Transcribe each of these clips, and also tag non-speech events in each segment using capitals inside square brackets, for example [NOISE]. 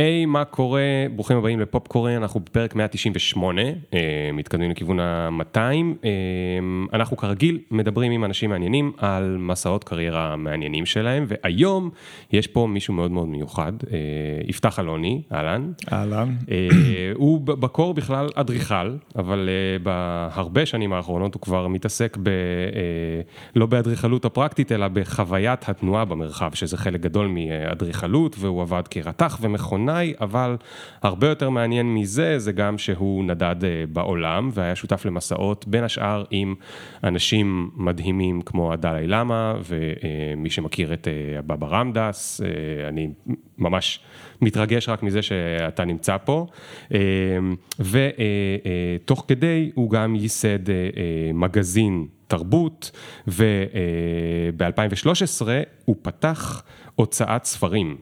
היי, מה קורה? ברוכים הבאים לפופ קורא, אנחנו בפרק 198, אה, מתקדמים לכיוון ה-200. אה, אנחנו כרגיל מדברים עם אנשים מעניינים על מסעות קריירה מעניינים שלהם, והיום יש פה מישהו מאוד מאוד מיוחד, אה, יפתח אלוני, אהלן. אהלן. הוא בקור בכלל אדריכל, אבל בהרבה שנים האחרונות הוא כבר מתעסק ב... לא באדריכלות הפרקטית, אלא בחוויית התנועה במרחב, שזה חלק גדול מאדריכלות, והוא עבד כרתח ומכונה. עיתונאי, אבל הרבה יותר מעניין מזה, זה גם שהוא נדד אה, בעולם והיה שותף למסעות, בין השאר עם אנשים מדהימים כמו הדלאי למה, ומי שמכיר את אה, הבבא רמדס, אה, אני ממש מתרגש רק מזה שאתה נמצא פה. ותוך כדי הוא גם ייסד מגזין תרבות, וב-2013 הוא פתח הוצאת ספרים.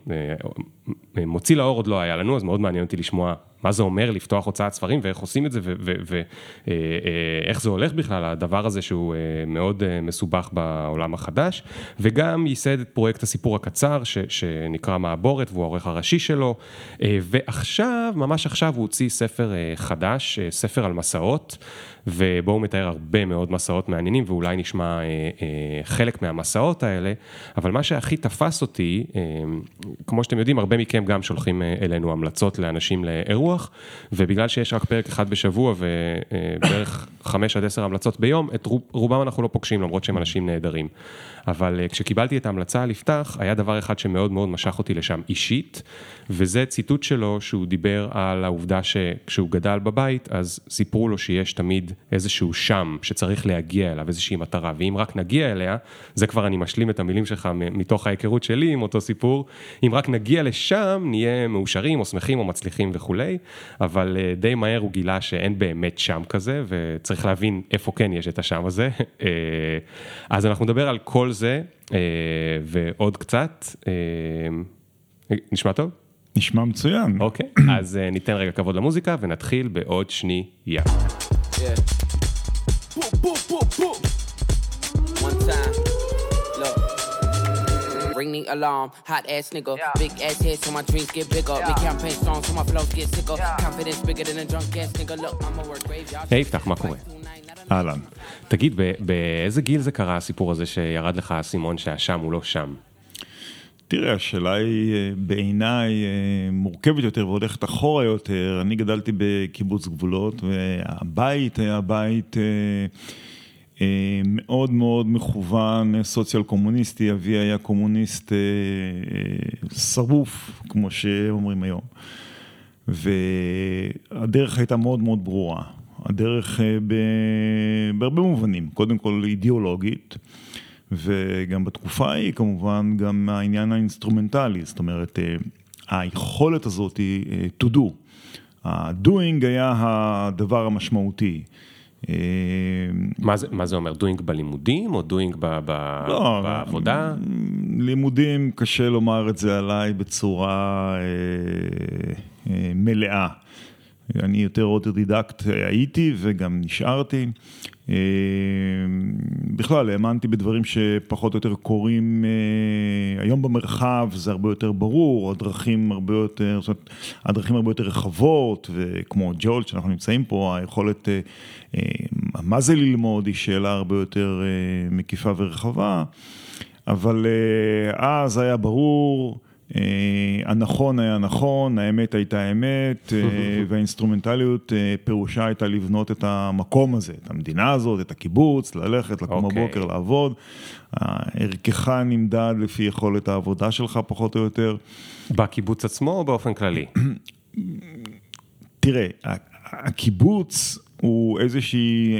מוציא לאור עוד לא היה לנו, אז מאוד מעניין אותי לשמוע מה זה אומר לפתוח הוצאת ספרים ואיך עושים את זה ואיך אה, אה, זה הולך בכלל, הדבר הזה שהוא אה, מאוד מסובך בעולם החדש. וגם ייסד את פרויקט הסיפור הקצר שנקרא מעבורת והוא העורך הראשי שלו. ועכשיו, ממש עכשיו הוא הוציא ספר חדש, ספר על מסעות. ובו הוא מתאר הרבה מאוד מסעות מעניינים, ואולי נשמע אה, אה, חלק מהמסעות האלה, אבל מה שהכי תפס אותי, אה, כמו שאתם יודעים, הרבה מכם גם שולחים אה, אלינו המלצות לאנשים לאירוח, ובגלל שיש רק פרק אחד בשבוע ובערך חמש עד עשר המלצות ביום, את רוב, רובם אנחנו לא פוגשים, למרות שהם אנשים נהדרים. אבל אה, כשקיבלתי את ההמלצה על יפתח, היה דבר אחד שמאוד מאוד משך אותי לשם אישית, וזה ציטוט שלו שהוא דיבר על העובדה שכשהוא גדל בבית, אז סיפרו לו שיש תמיד איזשהו שם שצריך להגיע אליו, איזושהי מטרה, ואם רק נגיע אליה, זה כבר אני משלים את המילים שלך מתוך ההיכרות שלי עם אותו סיפור, אם רק נגיע לשם, נהיה מאושרים או שמחים או מצליחים וכולי, אבל אה, די מהר הוא גילה שאין באמת שם כזה, וצריך להבין איפה כן יש את השם הזה. [LAUGHS] אה, אז אנחנו נדבר על כל זה אה, ועוד קצת. נשמע טוב? נשמע מצוין. אוקיי, אז ניתן רגע כבוד למוזיקה ונתחיל בעוד שנייה. Yeah. ring the alarm. Hot ass nigga, yeah. big ass head so my dreams get bigger. Yeah. Make campaign songs so my flows get sicker. Yeah. Confidence bigger than a drunk ass nigga. Look, I'ma work graveyard. היי, יפתח, מה קורה? אהלן. תגיד, באיזה גיל זה קרה הסיפור הזה שירד לך האסימון שהשם הוא לא שם? תראה, השאלה היא אה, בעיניי אה, מורכבת יותר והולכת אחורה יותר. אני גדלתי בקיבוץ גבולות, והבית היה בית אה, מאוד מאוד מכוון סוציאל קומוניסטי, אבי היה קומוניסט שרוף, כמו שאומרים היום. והדרך הייתה מאוד מאוד ברורה. הדרך בהרבה מובנים, קודם כל אידיאולוגית. וגם בתקופה ההיא כמובן גם העניין האינסטרומנטלי, זאת אומרת אה, היכולת הזאת היא אה, to do. ה-doing היה הדבר המשמעותי. אה, מה זה, מה זה אומר, doing בלימודים או doing ב, ב, לא, בעבודה? לימודים, קשה לומר את זה עליי בצורה אה, אה, מלאה. אני יותר אוטודידקט הייתי וגם נשארתי. אה, בכלל, האמנתי בדברים שפחות או יותר קורים אה, היום במרחב, זה הרבה יותר ברור, הדרכים הרבה יותר, זאת אומרת, הדרכים הרבה יותר רחבות, וכמו ג'ולט שאנחנו נמצאים פה, היכולת, אה, מה זה ללמוד, היא שאלה הרבה יותר מקיפה ורחבה, אבל אז היה ברור, אה, הנכון היה נכון, האמת הייתה אמת, אה, [LAUGHS] והאינסטרומנטליות אה, פירושה הייתה לבנות את המקום הזה, את המדינה הזאת, את הקיבוץ, ללכת, לקום okay. אוקיי. בבוקר, לעבוד. ערכך נמדד לפי יכולת העבודה שלך פחות או יותר. בקיבוץ עצמו או באופן כללי? [CLEARS THROAT] תראה, הקיבוץ הוא איזשהי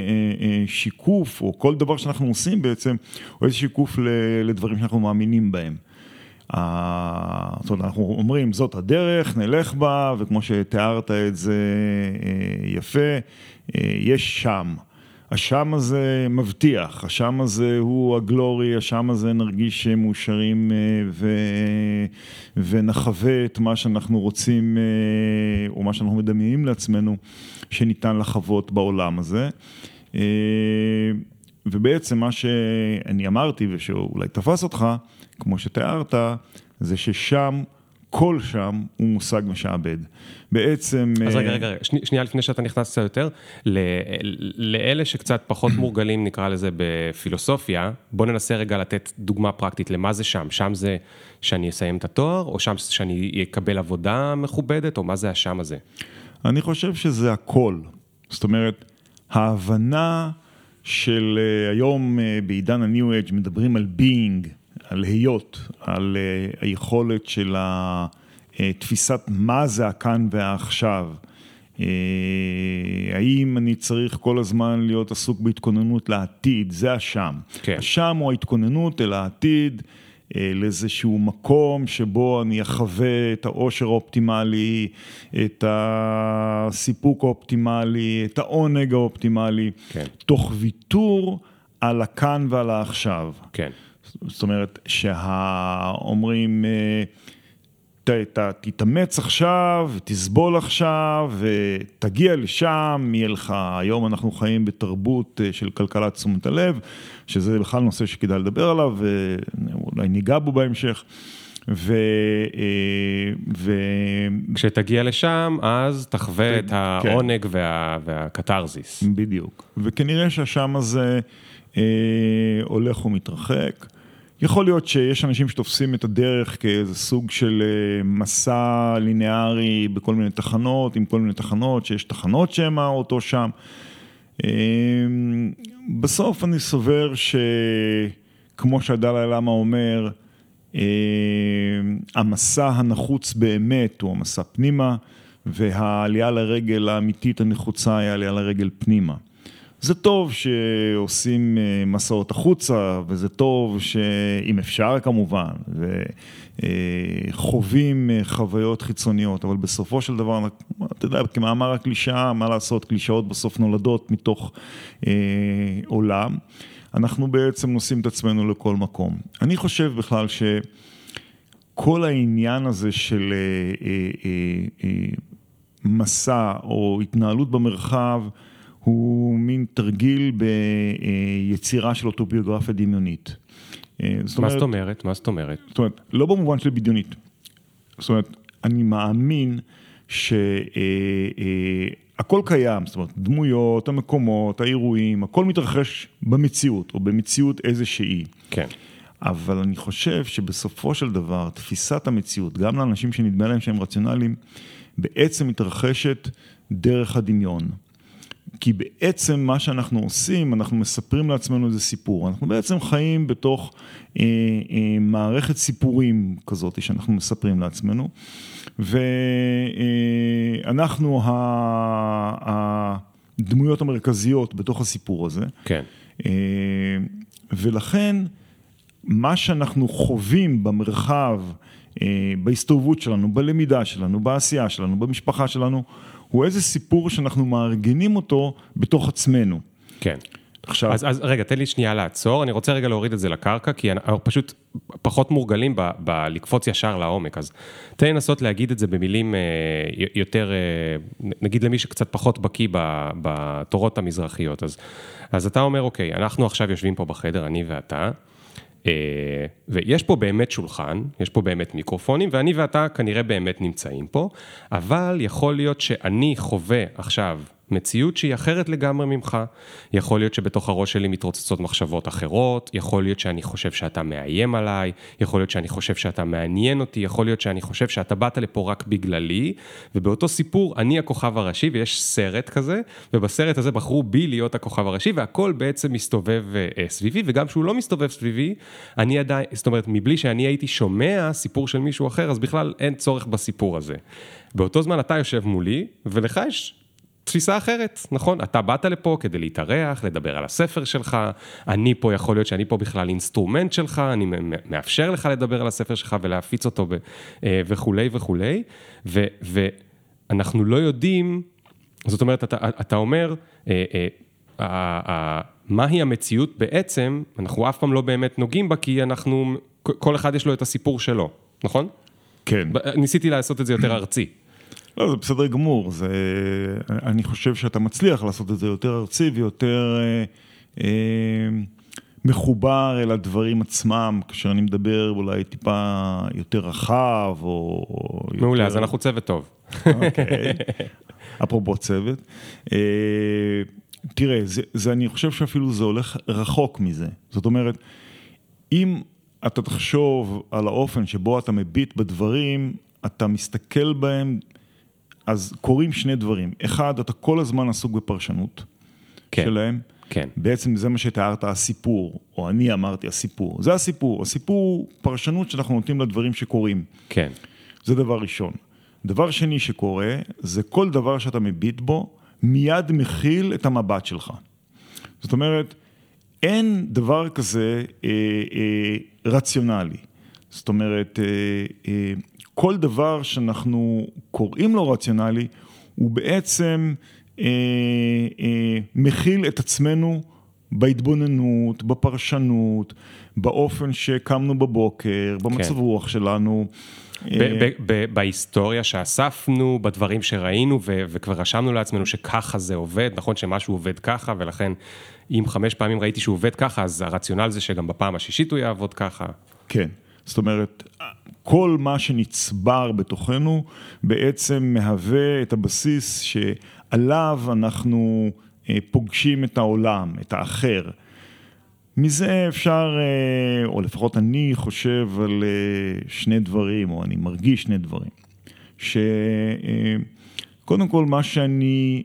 שיקוף, או כל דבר שאנחנו עושים בעצם, הוא איזה שיקוף לדברים שאנחנו מאמינים בהם. זאת אומרת, אנחנו אומרים, זאת הדרך, נלך בה, וכמו שתיארת את זה אה, יפה, אה, יש שם. השם הזה מבטיח, השם הזה הוא הגלורי, השם הזה נרגיש מאושרים אה, ו... ונחווה את מה שאנחנו רוצים, או מה שאנחנו מדמיינים לעצמנו, שניתן לחוות בעולם הזה. ובעצם מה שאני אמרתי, ושאולי תפס אותך, כמו שתיארת, זה ששם כל שם הוא מושג משעבד. בעצם... אז רגע, רגע, רגע, שנייה לפני שאתה נכנס קצת יותר, לאלה שקצת פחות [CLEARS THROAT] מורגלים, נקרא לזה, בפילוסופיה, בוא ננסה רגע לתת דוגמה פרקטית למה זה שם. שם זה שאני אסיים את התואר, או שם שאני אקבל עבודה מכובדת, או מה זה השם הזה? אני חושב שזה הכל. זאת אומרת, ההבנה של אה, היום אה, בעידן ה-New Age מדברים על being, על היות, על אה, היכולת של תפיסת מה זה הכאן והעכשיו. האם אני צריך כל הזמן להיות עסוק בהתכוננות לעתיד, זה השם. כן. השם הוא ההתכוננות אל העתיד. אה, לאיזשהו מקום שבו אני אחווה את העושר האופטימלי, את הסיפוק האופטימלי, את העונג האופטימלי, כן. תוך ויתור על הכאן ועל העכשיו. כן. זאת אומרת, שאומרים... אה, תתאמץ עכשיו, תסבול עכשיו, ותגיע לשם, יהיה לך, היום אנחנו חיים בתרבות אה, של כלכלת תשומת הלב, שזה בכלל נושא שכדאי לדבר עליו, ואולי ניגע בו בהמשך. ו... אה, ו... כשתגיע לשם, אז תחווה את כן. העונג כן. וה... והקתרזיס. בדיוק. וכנראה שהשם הזה אה, הולך ומתרחק. יכול להיות שיש אנשים שתופסים את הדרך כאיזה סוג של אה, מסע ליניארי בכל מיני תחנות, עם כל מיני תחנות, שיש תחנות שהן האוטו שם. אמ, בסוף אני סובר שכמו שהדלאי למה אומר, אמ, המסע הנחוץ באמת הוא המסע פנימה, והעלייה לרגל האמיתית הנחוצה היא העלייה לרגל פנימה. זה טוב שעושים אה, מסעות החוצה, וזה טוב שאם אפשר כמובן, וחווים אה, חוויות חיצוניות, אבל בסופו של דבר, אתה יודע, כמאמר הקלישאה, מה לעשות, קלישאות בסוף נולדות מתוך אה, עולם. אנחנו בעצם נושאים את עצמנו לכל מקום. אני חושב בכלל שכל העניין הזה של אה, אה, אה, אה, מסע או התנהלות במרחב, הוא מין תרגיל ביצירה של אוטוביוגרפיה דמיונית. אה, מה זאת אומרת? מה זאת אומרת? זאת אומרת, לא במובן של בדיונית. זאת אומרת, אני מאמין שהכל אה, אה, קיים, זאת אומרת, דמויות, המקומות, האירועים, הכל מתרחש במציאות, או במציאות איזושהי. כן. אבל אני חושב שבסופו של דבר, תפיסת המציאות, גם לאנשים שנדמה להם שהם רציונליים, בעצם מתרחשת דרך הדמיון. כי בעצם מה שאנחנו עושים, אנחנו מספרים לעצמנו איזה סיפור. אנחנו בעצם חיים בתוך אה, אה, מערכת סיפורים כזאת שאנחנו מספרים לעצמנו, ואנחנו אה, הדמויות המרכזיות בתוך הסיפור הזה. כן. אה, ולכן, מה שאנחנו חווים במרחב, אה, בהסתובבות שלנו, בלמידה שלנו, בעשייה שלנו, במשפחה שלנו, הוא איזה סיפור שאנחנו מארגנים אותו בתוך עצמנו. כן. עכשיו... אז, אז רגע, תן לי שנייה לעצור, אני רוצה רגע להוריד את זה לקרקע, כי אנחנו פשוט פחות מורגלים בלקפוץ ישר לעומק, אז תן לי לנסות להגיד את זה במילים אה, יותר, אה, נגיד למי שקצת פחות בקיא בתורות המזרחיות. אז, אז אתה אומר, אוקיי, אנחנו עכשיו יושבים פה בחדר, אני ואתה, ויש פה באמת שולחן, יש פה באמת מיקרופונים, ואני ואתה כנראה באמת נמצאים פה, אבל יכול להיות שאני חווה עכשיו מציאות שהיא אחרת לגמרי ממך. יכול להיות שבתוך הראש שלי מתרוצצות מחשבות אחרות, יכול להיות שאני חושב שאתה מאיים עליי, יכול להיות שאני חושב שאתה מעניין אותי, יכול להיות שאני חושב שאתה באת לפה רק בגללי, ובאותו סיפור אני הכוכב הראשי ויש סרט כזה, ובסרט הזה בחרו בי להיות הכוכב הראשי, והכל בעצם מסתובב אה, סביבי, וגם כשהוא לא מסתובב סביבי, אני עדיין, זאת אומרת, מבלי שאני הייתי שומע סיפור של מישהו אחר, אז בכלל אין צורך בסיפור הזה. באותו זמן אתה יושב מולי, ולך יש תפיסה אחרת, נכון? אתה באת לפה כדי להתארח, לדבר על הספר שלך, אני פה, יכול להיות שאני פה בכלל אינסטרומנט שלך, אני מאפשר לך לדבר על הספר שלך ולהפיץ אותו אה, וכולי וכולי, ו, ואנחנו לא יודעים, זאת אומרת, אתה, אתה אומר, אה, אה, מהי המציאות בעצם, אנחנו אף פעם לא באמת נוגעים בה, כי אנחנו, כל אחד יש לו את הסיפור שלו, נכון? כן. ניסיתי לעשות את זה יותר ארצי. לא, זה בסדר גמור, זה, אני חושב שאתה מצליח לעשות את זה יותר ארצי ויותר אה, אה, מחובר אל הדברים עצמם, כאשר אני מדבר אולי טיפה יותר רחב, או... מעולה, יותר... אז אנחנו צוות טוב. אוקיי, אפרופו צוות. אה, תראה, זה, זה, אני חושב שאפילו זה הולך רחוק מזה. זאת אומרת, אם אתה תחשוב על האופן שבו אתה מביט בדברים, אתה מסתכל בהם, אז קורים שני דברים. אחד, אתה כל הזמן עסוק בפרשנות כן, שלהם. כן. בעצם זה מה שתיארת, הסיפור, או אני אמרתי הסיפור. זה הסיפור. הסיפור הוא פרשנות שאנחנו נותנים לדברים שקורים. כן. זה דבר ראשון. דבר שני שקורה, זה כל דבר שאתה מביט בו, מיד מכיל את המבט שלך. זאת אומרת, אין דבר כזה אה, אה, רציונלי. זאת אומרת, אה, אה, כל דבר שאנחנו קוראים לו רציונלי, הוא בעצם אה, אה, מכיל את עצמנו בהתבוננות, בפרשנות, באופן שקמנו בבוקר, במצב כן. רוח שלנו. אה, בהיסטוריה שאספנו, בדברים שראינו וכבר רשמנו לעצמנו שככה זה עובד, נכון שמשהו עובד ככה ולכן אם חמש פעמים ראיתי שהוא עובד ככה, אז הרציונל זה שגם בפעם השישית הוא יעבוד ככה. כן, זאת אומרת, כל מה שנצבר בתוכנו בעצם מהווה את הבסיס שעליו אנחנו אה, פוגשים את העולם, את האחר. מזה אפשר, אה, או לפחות אני חושב על אה, שני דברים, או אני מרגיש שני דברים. שקודם כל מה שאני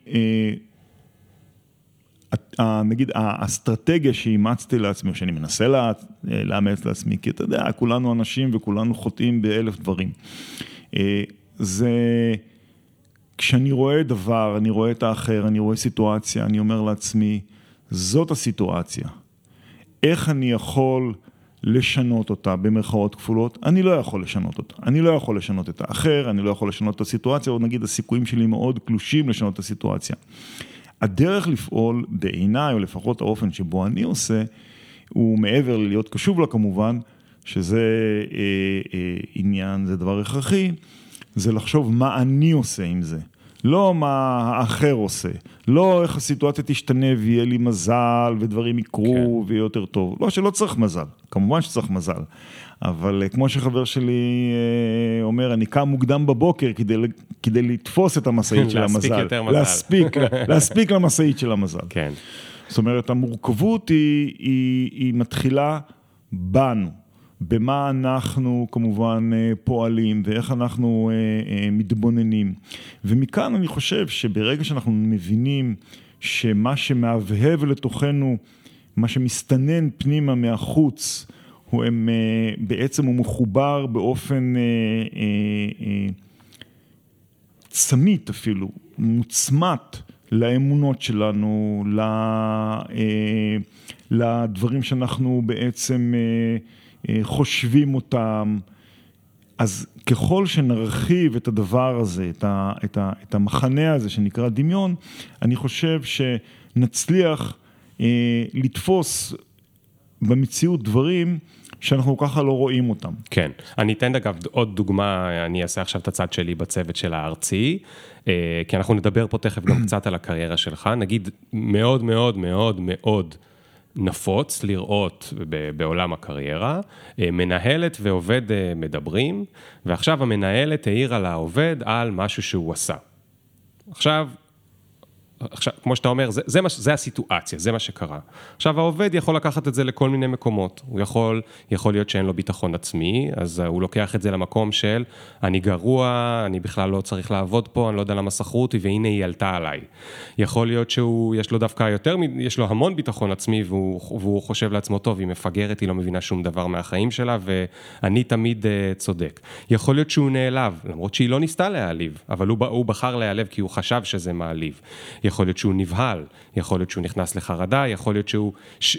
נגיד האסטרטגיה שאימצתי לעצמי, או שאני מנסה לה, לאמץ לעצמי, כי אתה יודע, כולנו אנשים וכולנו חוטאים באלף דברים. אה, זה כשאני רואה דבר, אני רואה את האחר, אני רואה סיטואציה, אני אומר לעצמי, זאת הסיטואציה. איך אני יכול לשנות אותה במרכאות כפולות? אני לא יכול לשנות אותה. אני לא יכול לשנות את האחר, אני לא יכול לשנות את הסיטואציה, או נגיד הסיכויים שלי מאוד קלושים לשנות את הסיטואציה. הדרך לפעול בעיניי, או לפחות האופן שבו אני עושה, הוא מעבר ללהיות קשוב לה כמובן, שזה אה, אה, עניין, זה דבר הכרחי, זה לחשוב מה אני עושה עם זה. לא מה האחר עושה, לא איך הסיטואציה תשתנה ויהיה לי מזל ודברים יקרו כן. ויהיה יותר טוב. לא שלא צריך מזל, כמובן שצריך מזל. אבל אה, כמו שחבר שלי אה, אומר, אני קם מוקדם בבוקר כדי, כדי לתפוס את המשאית של המזל. להספיק יותר מזל. להספיק, [LAUGHS] להספיק למשאית של המזל. כן. זאת אומרת, המורכבות היא, היא, היא מתחילה בנו. במה אנחנו כמובן אה, פועלים ואיך אנחנו מתבוננים. ומכאן אני חושב שברגע שאנחנו מבינים שמה שמהבהב לתוכנו, מה שמסתנן פנימה מהחוץ, הוא הם, אה, בעצם הוא מחובר באופן אה, אה, צמית אפילו, מוצמט לאמונות שלנו, לדברים שאנחנו בעצם חושבים אותם. אז ככל שנרחיב את הדבר הזה, את, ה, את, ה, את המחנה הזה שנקרא דמיון, אני חושב שנצליח אה, לתפוס במציאות דברים שאנחנו ככה לא רואים אותם. כן, אני אתן אגב עוד דוגמה, אני אעשה עכשיו את הצד שלי בצוות של הארצי, אה, כי אנחנו נדבר פה תכף גם [CLEARS THROAT] קצת על הקריירה שלך, נגיד מאוד מאוד מאוד מאוד נפוץ לראות בעולם הקריירה, אה, מנהלת ועובד אה, מדברים, ועכשיו המנהלת העירה לעובד על משהו שהוא עשה. עכשיו, עכשיו, כמו שאתה אומר, זה, זה, מה, זה הסיטואציה, זה מה שקרה. עכשיו, העובד יכול לקחת את זה לכל מיני מקומות. הוא יכול, יכול להיות שאין לו ביטחון עצמי, אז הוא לוקח את זה למקום של, אני גרוע, אני בכלל לא צריך לעבוד פה, אני לא יודע למה שכרו אותי, והנה היא עלתה עליי. יכול להיות שהוא, יש לו דווקא יותר, יש לו המון ביטחון עצמי, והוא, והוא חושב לעצמו, טוב, היא מפגרת, היא לא מבינה שום דבר מהחיים שלה, ואני תמיד uh, צודק. יכול להיות שהוא נעלב, למרות שהיא לא ניסתה להעליב, אבל הוא, הוא בחר להיעלב כי הוא חשב שזה מעליב. יכול להיות שהוא נבהל, יכול להיות שהוא נכנס לחרדה, יכול להיות שהוא,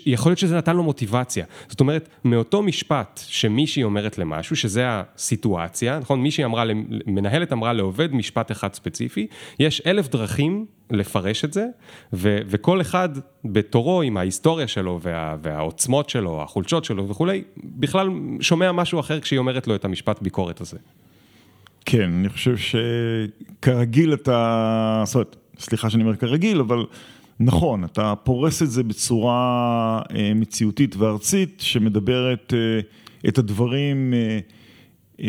יכול להיות שזה נתן לו מוטיבציה. זאת אומרת, מאותו משפט שמישהי אומרת למשהו, שזה הסיטואציה, נכון? מישהי אמרה, מנהלת אמרה לעובד משפט אחד ספציפי, יש אלף דרכים לפרש את זה, ו- וכל אחד בתורו עם ההיסטוריה שלו וה- והעוצמות שלו, החולשות שלו וכולי, בכלל שומע משהו אחר כשהיא אומרת לו את המשפט ביקורת הזה. כן, אני חושב שכרגיל אתה, זאת אומרת, סליחה שאני אומר כרגיל, אבל נכון, אתה פורס את זה בצורה מציאותית וארצית שמדברת את הדברים אה,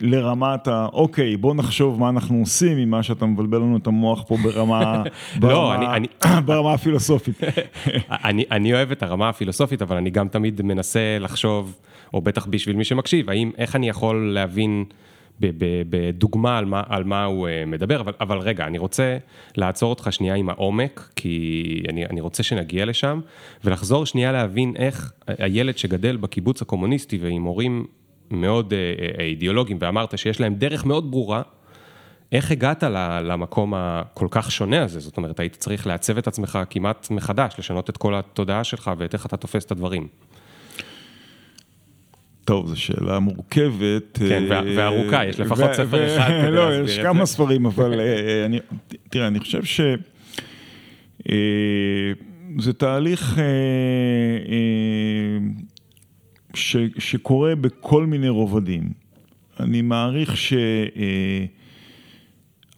לרמת ה, אוקיי, בוא נחשוב מה אנחנו עושים ממה שאתה מבלבל לנו את המוח פה ברמה, [LAUGHS] לא, ברמה, אני, אני, [COUGHS] ברמה הפילוסופית. [LAUGHS] אני, אני אוהב את הרמה הפילוסופית, אבל אני גם תמיד מנסה לחשוב, או בטח בשביל מי שמקשיב, האם, איך אני יכול להבין בדוגמה על מה, על מה הוא אה, מדבר, אבל, אבל רגע, אני רוצה לעצור אותך שנייה עם העומק, כי אני, אני רוצה שנגיע לשם, ולחזור שנייה להבין איך הילד שגדל בקיבוץ הקומוניסטי ועם הורים מאוד אה, אה, אידיאולוגיים ואמרת שיש להם דרך מאוד ברורה, איך הגעת למקום הכל כך שונה הזה? זאת אומרת, היית צריך לעצב את עצמך כמעט מחדש, לשנות את כל התודעה שלך ואת איך אתה תופס את הדברים. טוב, זו שאלה מורכבת. כן, וארוכה, יש לפחות ספר אחד כדי [LAUGHS] לא, להסביר את זה. לא, יש כמה ספרים, אבל תראה, אני חושב ש... זה תהליך ש, שקורה בכל מיני רובדים. אני מעריך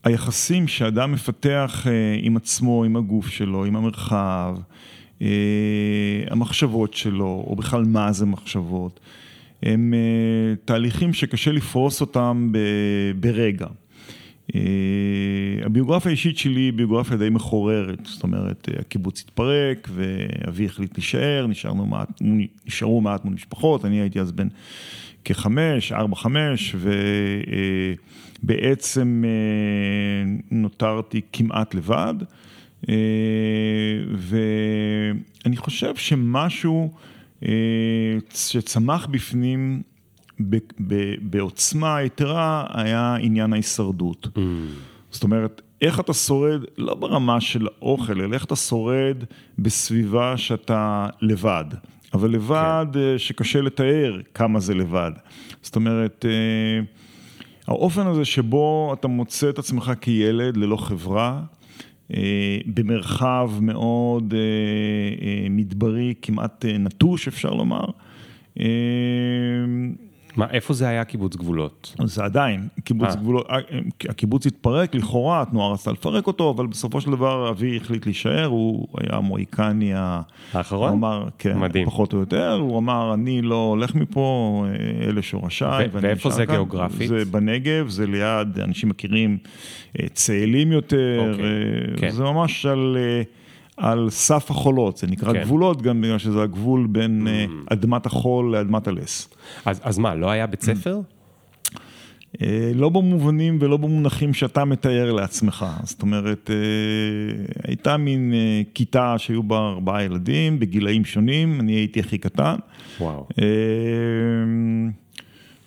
שהיחסים אה, שאדם מפתח אה, עם עצמו, עם הגוף שלו, עם המרחב, אה, המחשבות שלו, או בכלל מה זה מחשבות, הם תהליכים שקשה לפרוס אותם ברגע. הביוגרפיה האישית שלי היא ביוגרפיה די מחוררת, זאת אומרת, הקיבוץ התפרק ואבי החליט להישאר, נשארנו מעט, נשארו מעט מול משפחות, אני הייתי אז בן כחמש, ארבע, חמש, ובעצם אה, נותרתי כמעט לבד, אה, ואני חושב שמשהו אה, שצמח בפנים בעוצמה יתרה היה עניין ההישרדות. Mm. זאת אומרת, איך אתה שורד, לא ברמה של האוכל, אלא איך אתה שורד בסביבה שאתה לבד. אבל לבד כן. אה, שקשה לתאר כמה זה לבד. זאת אומרת, אה, האופן הזה שבו אתה מוצא את עצמך כילד ללא חברה, אה, במרחב מאוד מדברי, כמעט נטוש אפשר לומר, מה, איפה זה היה קיבוץ גבולות? זה עדיין, קיבוץ 아. אה. גבולות, אה, הקיבוץ התפרק, לכאורה התנועה רצתה לפרק אותו, אבל בסופו של דבר אבי החליט להישאר, הוא היה המוהיקני האחרון? הוא אמר, כן, מדהים. פחות או יותר, הוא אמר, אני לא הולך מפה, אה, אלה שורשיי. ואיפה זה כאן. גיאוגרפית? זה בנגב, זה ליד, אנשים מכירים צאלים יותר, אוקיי, כן. זה ממש על... על סף החולות, זה נקרא כן. גבולות גם בגלל שזה הגבול בין mm. אדמת החול לאדמת הלס. אז, אז מה, לא היה בית ספר? אה, לא במובנים ולא במונחים שאתה מתאר לעצמך, זאת אומרת, אה, הייתה מין אה, כיתה שהיו בה ארבעה ילדים בגילאים שונים, אני הייתי הכי קטן. וואו.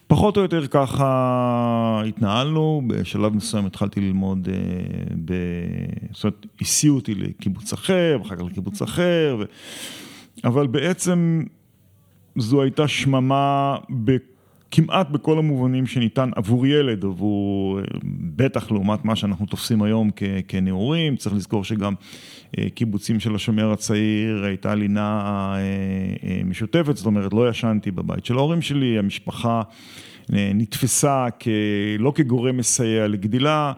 פחות או יותר ככה התנהלנו, בשלב מסוים התחלתי ללמוד, ב... זאת אומרת, הסיעו אותי לקיבוץ אחר, ואחר כך לקיבוץ אחר, ו... אבל בעצם זו הייתה שממה כמעט בכל המובנים שניתן עבור ילד, עבור, בטח לעומת מה שאנחנו תופסים היום כ, כנעורים, צריך לזכור שגם אה, קיבוצים של השומר הצעיר הייתה לינה אה, אה, משותפת, זאת אומרת לא ישנתי בבית של ההורים שלי, המשפחה נתפסה כ, לא כגורם מסייע לגדילה,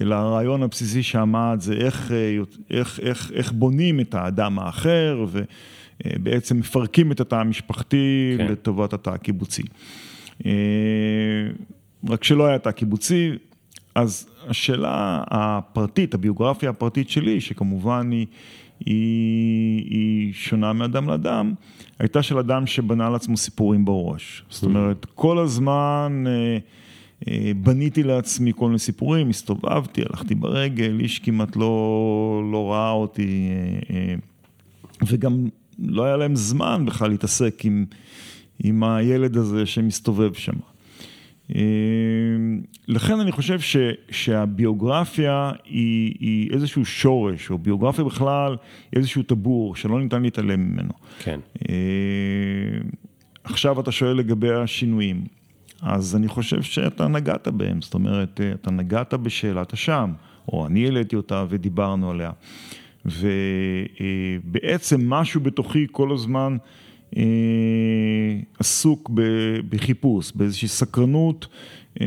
אלא הרעיון הבסיסי שעמד זה איך, איך, איך, איך בונים את האדם האחר ובעצם מפרקים את התא המשפחתי כן. לטובת התא הקיבוצי. אה, רק שלא היה תא קיבוצי, אז השאלה הפרטית, הביוגרפיה הפרטית שלי, שכמובן היא, היא, היא שונה מאדם לאדם, הייתה של אדם שבנה לעצמו סיפורים בראש. זאת אומרת, כל הזמן אה, אה, בניתי לעצמי כל מיני סיפורים, הסתובבתי, הלכתי ברגל, איש כמעט לא, לא ראה אותי, וגם לא היה להם זמן בכלל להתעסק עם... עם הילד הזה שמסתובב שם. אה, לכן אני חושב ש, שהביוגרפיה היא, היא איזשהו שורש, או ביוגרפיה בכלל איזשהו טבור שלא ניתן להתעלם ממנו. כן. אה, עכשיו אתה שואל לגבי השינויים, אז אני חושב שאתה נגעת בהם, זאת אומרת, אה, אתה נגעת בשאלת השם, או אני העליתי אותה ודיברנו עליה. ובעצם משהו בתוכי כל הזמן אה, עסוק בחיפוש, באיזושהי סקרנות, אה,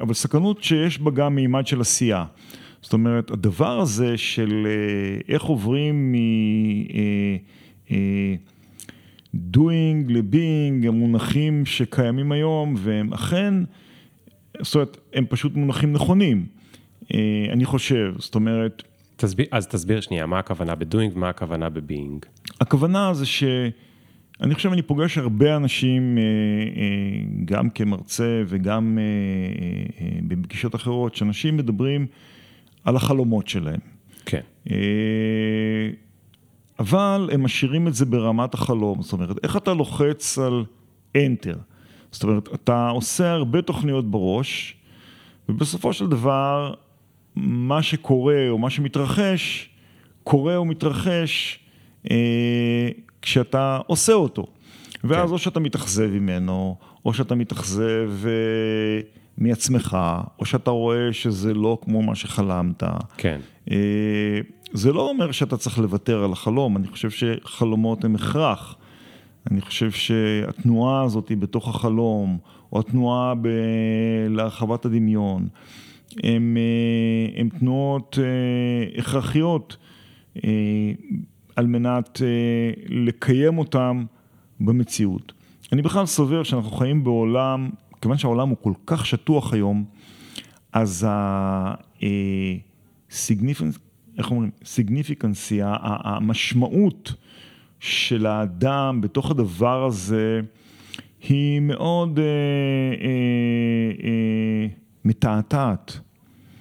אבל סקרנות שיש בה גם מימד של עשייה. זאת אומרת, הדבר הזה של אה, איך עוברים מ... אה, אה, doing ל-being הם מונחים שקיימים היום והם אכן, זאת אומרת, הם פשוט מונחים נכונים, אני חושב, זאת אומרת... תסביר, אז תסביר שנייה, מה הכוונה ב-doing ומה הכוונה ב-being? הכוונה זה ש... אני חושב, אני פוגש הרבה אנשים, גם כמרצה וגם בפגישות אחרות, שאנשים מדברים על החלומות שלהם. כן. אבל הם משאירים את זה ברמת החלום, זאת אומרת, איך אתה לוחץ על Enter? זאת אומרת, אתה עושה הרבה תוכניות בראש, ובסופו של דבר, מה שקורה או מה שמתרחש, קורה ומתרחש אה, כשאתה עושה אותו. ואז כן. או שאתה מתאכזב ממנו, או שאתה מתאכזב אה, מעצמך, או שאתה רואה שזה לא כמו מה שחלמת. כן. אה, זה לא אומר שאתה צריך לוותר על החלום, אני חושב שחלומות הם הכרח. אני חושב שהתנועה הזאת היא בתוך החלום, או התנועה ב... להרחבת הדמיון, הן אה, תנועות אה, הכרחיות אה, על מנת לקיים אותן במציאות. אני בכלל סובר שאנחנו חיים בעולם, כיוון שהעולם הוא כל כך שטוח היום, אז ה-significance איך אומרים, סיגניפיקנסי, המשמעות של האדם בתוך הדבר הזה היא מאוד אה, אה, אה, מתעתעת.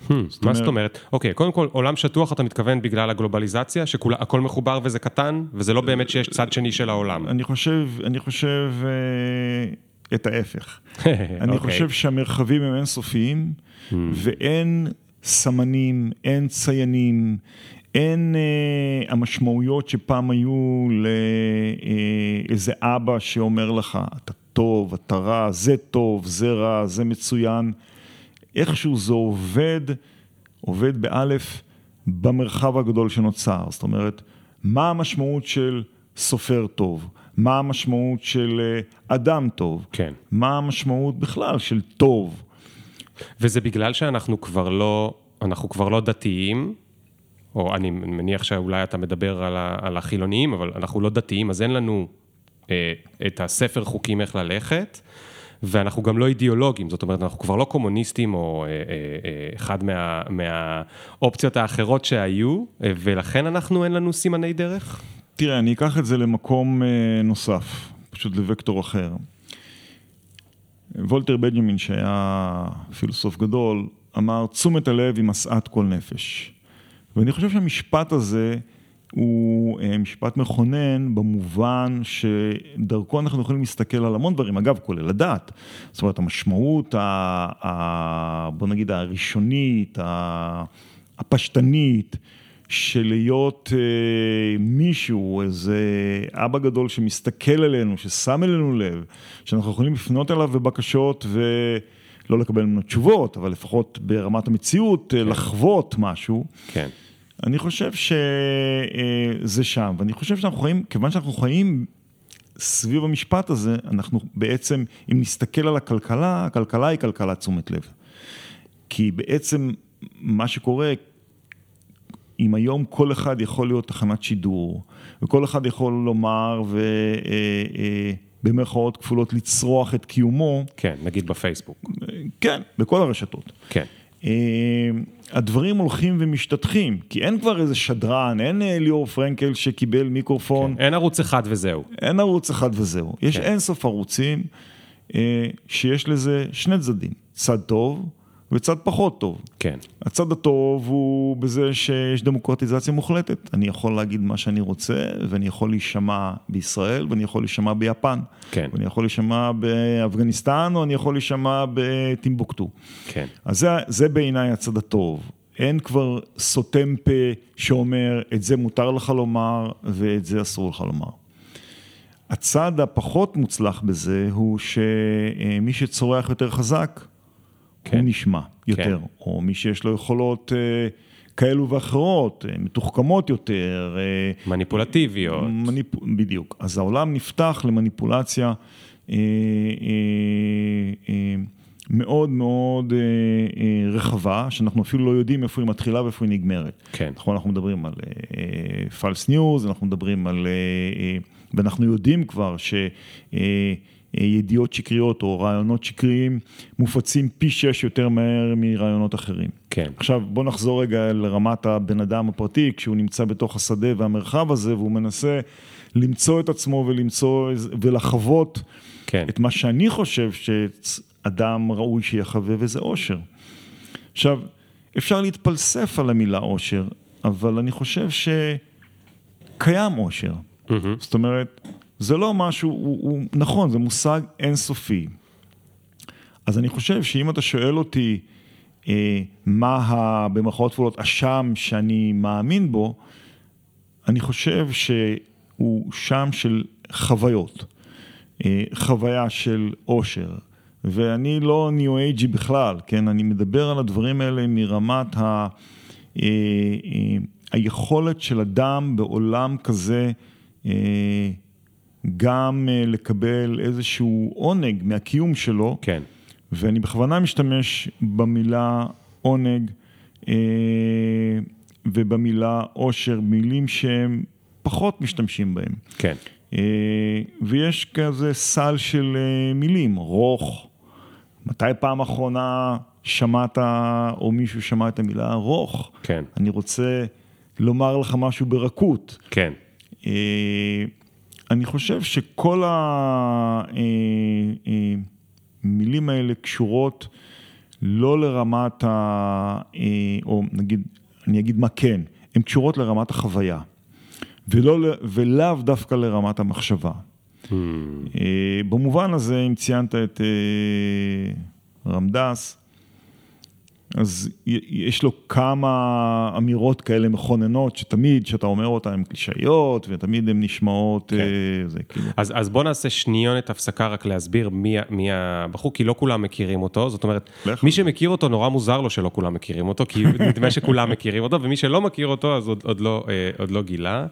Hmm, מה זאת אומרת? אוקיי, קודם כל, עולם שטוח אתה מתכוון בגלל הגלובליזציה, שהכל מחובר וזה קטן, וזה לא באמת שיש צד שני של העולם. אני חושב, אני חושב אה, את ההפך. [LAUGHS] אני אוקיי. חושב שהמרחבים הם אינסופיים, hmm. ואין סמנים, אין ציינים, אין אה, המשמעויות שפעם היו לאיזה אה, אבא שאומר לך, אתה טוב, אתה רע, זה טוב, זה רע, זה מצוין. איכשהו זה עובד, עובד באלף, במרחב הגדול שנוצר. זאת אומרת, מה המשמעות של סופר טוב? מה המשמעות של אה, אדם טוב? כן. מה המשמעות בכלל של טוב? וזה בגלל שאנחנו כבר לא, אנחנו כבר לא דתיים, או אני מניח שאולי אתה מדבר על, ה, על החילוניים, אבל אנחנו לא דתיים, אז אין לנו אה, את הספר חוקים איך ללכת, ואנחנו גם לא אידיאולוגים, זאת אומרת, אנחנו כבר לא קומוניסטים או אה, אה, אה, אחד מה, מהאופציות האחרות שהיו, ולכן אנחנו, אין לנו סימני דרך? תראה, אני אקח את זה למקום נוסף, פשוט לוקטור אחר. וולטר בנג'מין, שהיה פילוסוף גדול, אמר, תשומת הלב היא משאת כל נפש. ואני חושב שהמשפט הזה הוא אה, משפט מכונן במובן שדרכו אנחנו יכולים להסתכל על המון דברים, אגב, כולל הדת. זאת אומרת, המשמעות, ה, ה, בוא נגיד, הראשונית, הפשטנית, של להיות אה, מישהו, איזה אבא גדול שמסתכל עלינו, ששם אלינו לב, שאנחנו יכולים לפנות אליו בבקשות ולא לקבל ממנו תשובות, אבל לפחות ברמת המציאות, אה, כן. לחוות משהו. כן. אני חושב שזה אה, שם, ואני חושב שאנחנו חיים, כיוון שאנחנו חיים סביב המשפט הזה, אנחנו בעצם, אם נסתכל על הכלכלה, הכלכלה היא כלכלת תשומת לב. כי בעצם מה שקורה, אם היום כל אחד יכול להיות תחנת שידור, וכל אחד יכול לומר ובמרכאות אה, אה, כפולות לצרוח את קיומו. כן, נגיד בפייסבוק. כן, בכל הרשתות. כן. אה, הדברים הולכים ומשתטחים, כי אין כבר איזה שדרן, אין ליאור פרנקל שקיבל מיקרופון. כן, אין ערוץ אחד וזהו. אין ערוץ אחד וזהו. יש כן. אין סוף ערוצים שיש לזה שני צדדים, צד טוב וצד פחות טוב. כן. הצד הטוב הוא בזה שיש דמוקרטיזציה מוחלטת. אני יכול להגיד מה שאני רוצה, ואני יכול להישמע בישראל, ואני יכול להישמע ביפן. כן. ואני יכול להישמע באפגניסטן, או אני יכול להישמע בטימבוקטו. כן. אז זה, זה בעיניי הצד הטוב. אין כבר סותם פה שאומר, את זה מותר לך לומר, ואת זה אסור לך לומר. הצד הפחות מוצלח בזה הוא שמי שצורח יותר חזק, כן. נשמע יותר, כן. או מי שיש לו יכולות אה, כאלו ואחרות, אה, מתוחכמות יותר. אה, מניפולטיביות. מניפ... בדיוק. אז העולם נפתח למניפולציה מאוד מאוד רחבה, שאנחנו אפילו לא יודעים איפה היא מתחילה ואיפה היא נגמרת. כן. נכון, אנחנו מדברים על פלס ניוז, אנחנו מדברים על, ואנחנו יודעים כבר ש... ידיעות שקריות או רעיונות שקריים מופצים פי שש יותר מהר מרעיונות אחרים. כן. עכשיו בוא נחזור רגע לרמת הבן אדם הפרטי, כשהוא נמצא בתוך השדה והמרחב הזה והוא מנסה למצוא את עצמו ולמצוא ולחוות כן. את מה שאני חושב שאדם ראוי שיחווה וזה אושר. עכשיו, אפשר להתפלסף על המילה אושר, אבל אני חושב שקיים אושר. Mm-hmm. זאת אומרת, זה לא משהו, הוא, הוא, נכון, זה מושג אינסופי. אז אני חושב שאם אתה שואל אותי אה, מה ה, במרכאות כפולות השם שאני מאמין בו, אני חושב שהוא שם של חוויות, אה, חוויה של אושר. ואני לא ניו אייג'י בכלל, כן? אני מדבר על הדברים האלה מרמת ה, אה, אה, היכולת של אדם בעולם כזה אה, גם אה, לקבל איזשהו עונג מהקיום שלו. כן. ואני בכוונה משתמש במילה עונג אה, ובמילה עושר, מילים שהם פחות משתמשים בהם. כן. אה, ויש כזה סל של מילים, רוך. מתי פעם אחרונה שמעת, או מישהו שמע את המילה רוך? כן. אני רוצה לומר לך משהו ברכות. כן. אני חושב שכל המילים האלה קשורות לא לרמת ה... או נגיד, אני אגיד מה כן, הן קשורות לרמת החוויה, ולא, ולאו דווקא לרמת המחשבה. Hmm. במובן הזה, אם ציינת את רמדס, אז יש לו כמה אמירות כאלה מכוננות, שתמיד, כשאתה אומר אותן, הן קלישאיות, ותמיד הן נשמעות, כן. אה, זה כאילו... אז, אז בוא נעשה שניונת הפסקה רק להסביר מי, מי הבחור, כי לא כולם מכירים אותו, זאת אומרת, מי שמכיר אותו, נורא מוזר לו שלא כולם מכירים אותו, כי נדמה שכולם מכירים אותו, ומי שלא מכיר אותו, אז עוד, עוד, לא, אה, עוד לא גילה.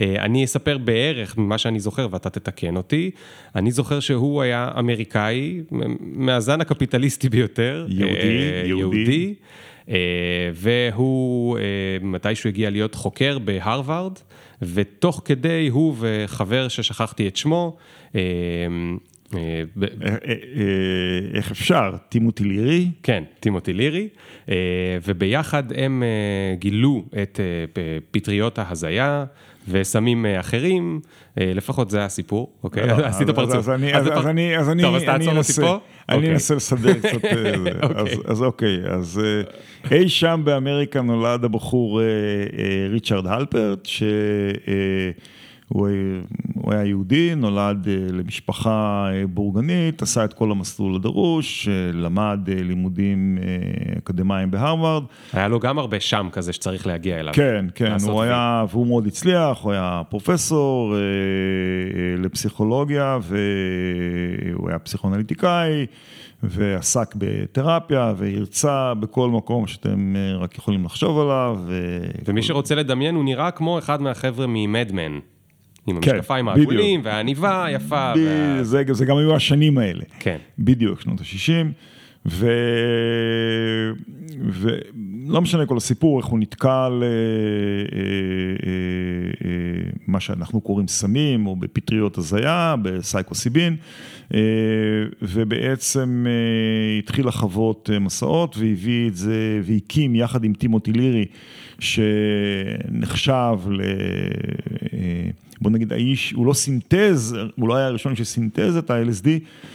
אה, אני אספר בערך ממה שאני זוכר ואתה תתקן אותי. אני זוכר שהוא היה אמריקאי, מהזן הקפיטליסטי ביותר. יהודי, אה, יהודי. יהודי. אה, והוא מתישהו הגיע להיות חוקר בהרווארד, ותוך כדי הוא וחבר ששכחתי את שמו, איך אפשר? טימותי לירי? כן, טימותי לירי, וביחד הם גילו את פטריות ההזיה. וסמים אה, אחרים, אה, לפחות זה הסיפור, אוקיי? לא, עשית פרצוף. אז אני, אז אני, אז אני, טוב, אז תעצור אותי פה. אני אוקיי. אנסה לסדר קצת, אה, [LAUGHS] אוקיי. אז אוקיי, אז אי שם באמריקה נולד הבחור ריצ'רד הלפרט, ש... הוא, היה יהודי, נולד אה, למשפחה אה, בורגנית, עשה את כל המסלול הדרוש, אה, למד לימודים אקדמיים בהרווארד. היה לו גם הרבה שם כזה שצריך להגיע אליו. כן, כן, הוא היה, והוא מאוד הצליח, הוא היה פרופסור לפסיכולוגיה, והוא היה פסיכואנליטיקאי. ועסק בתרפיה והרצה בכל מקום שאתם רק יכולים לחשוב עליו. ו... ומי שרוצה לדמיין, הוא נראה כמו אחד מהחבר'ה ממדמן. עם כן, המשקפיים העגולים והעניבה היפה. וה... זה, זה גם היו השנים האלה. כן. בדיוק, שנות ה-60. ו... ולא משנה כל הסיפור, איך הוא נתקל, אה, אה, אה, מה שאנחנו קוראים סמים, או בפטריות הזיה, בסייקוסיבין, ובעצם התחיל לחוות מסעות והביא את זה, והקים יחד עם טימותי לירי, שנחשב ל... בוא נגיד האיש, הוא לא סינתז, הוא לא היה הראשון שסינתז את ה-LSD,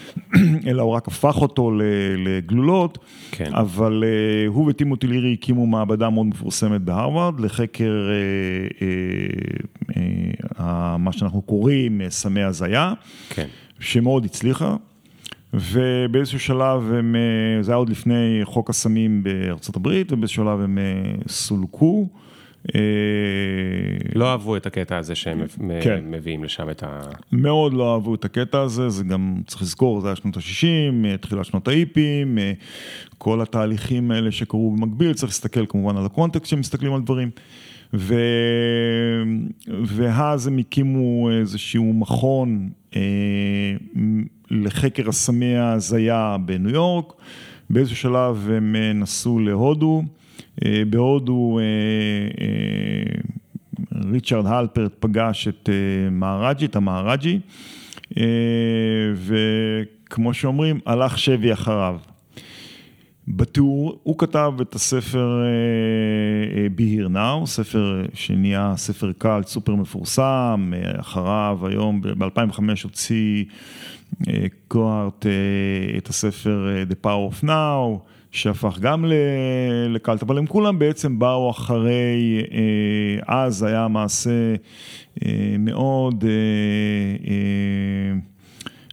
[CLEARS THROAT] אלא הוא רק הפך אותו לגלולות, כן. אבל uh, הוא וטימותי לירי הקימו מעבדה מאוד מפורסמת בהרווארד לחקר uh, uh, uh, uh, מה שאנחנו קוראים סמי הזיה, כן. שמאוד הצליחה. ובאיזשהו שלב הם, זה היה עוד לפני חוק הסמים בארצות הברית, ובאיזשהו שלב הם סולקו לא אהבו את הקטע הזה שהם כן. מביאים לשם את ה... מאוד לא אהבו את הקטע הזה, זה גם, צריך לזכור, זה היה שנות ה-60, תחילת שנות האיפים, כל התהליכים האלה שקרו במקביל, צריך להסתכל כמובן על הקונטקסט כשמסתכלים על דברים. ו... ואז הם הקימו איזשהו מכון אה, לחקר הסמי ההזיה בניו יורק, באיזשהו שלב הם נסעו להודו, אה, בהודו אה, אה, ריצ'רד הלפרט פגש את מהראג'י, את המהראג'י, וכמו שאומרים, הלך שבי אחריו. בתיאור, הוא כתב את הספר Be Here Now, ספר שנהיה ספר קאלט סופר מפורסם, אחריו היום ב-2005 הוציא קוארט את הספר The Power of Now, שהפך גם לקלט, אבל הם כולם בעצם באו אחרי, אה, אז היה מעשה אה, מאוד אה,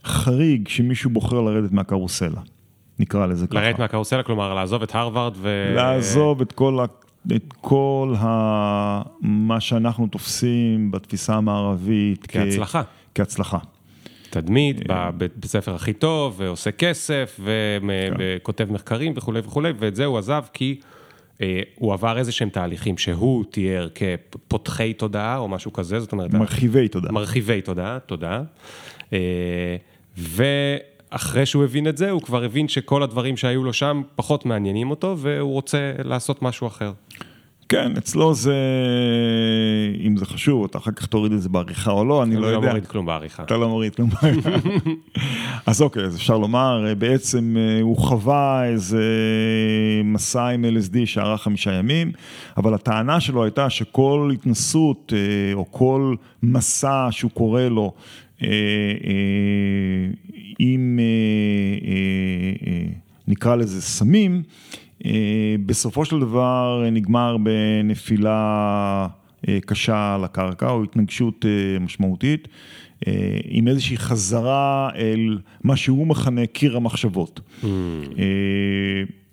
חריג שמישהו בוחר לרדת מהקרוסלה, נקרא לזה ככה. לרדת מהקרוסלה, כלומר לעזוב את הרווארד ו... לעזוב את כל ה... את כל ה... מה שאנחנו תופסים בתפיסה המערבית. כהצלחה. כ... כהצלחה. תדמית, בבית ספר הכי טוב, ועושה כסף, וכותב מחקרים וכולי וכולי, ואת זה הוא עזב כי אה, הוא עבר איזה שהם תהליכים שהוא תיאר כפותחי תודעה או משהו כזה, זאת אומרת... מרחיבי תודעה. מרחיבי תודעה, תודה. אה, ואחרי שהוא הבין את זה, הוא כבר הבין שכל הדברים שהיו לו שם פחות מעניינים אותו, והוא רוצה לעשות משהו אחר. כן, אצלו זה, אם זה חשוב, אתה אחר כך תוריד את זה בעריכה או לא, אני לא, לא יודע. אני לא מוריד כלום בעריכה. אתה לא מוריד כלום בעריכה. [LAUGHS] אז אוקיי, אז אפשר לומר, בעצם אה, הוא חווה איזה מסע עם LSD שארך חמישה ימים, אבל הטענה שלו הייתה שכל התנסות אה, או כל מסע שהוא קורא לו, אה, אם נקרא לזה סמים, אה, בסופו של דבר אה, נגמר בנפילה אה, קשה על הקרקע או התנגשות משמעותית, עם איזושהי חזרה אל מה שהוא מכנה קיר המחשבות. Mm.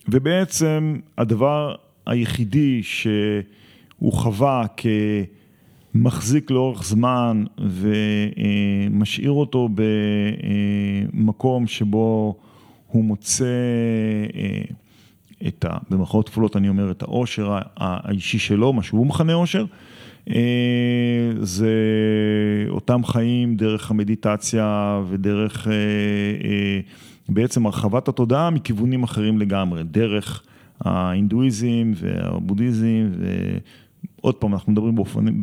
ובעצם הדבר היחידי שהוא חווה כמחזיק לאורך זמן ומשאיר אותו במקום שבו הוא מוצא את ה... במרכאות כפולות אני אומר, את העושר האישי שלו, מה שהוא מכנה עושר, אה, זה אותם חיים דרך המדיטציה ודרך אה, אה, בעצם הרחבת התודעה מכיוונים אחרים לגמרי, דרך ההינדואיזם והבודהיזם ועוד פעם, אנחנו מדברים באופנים,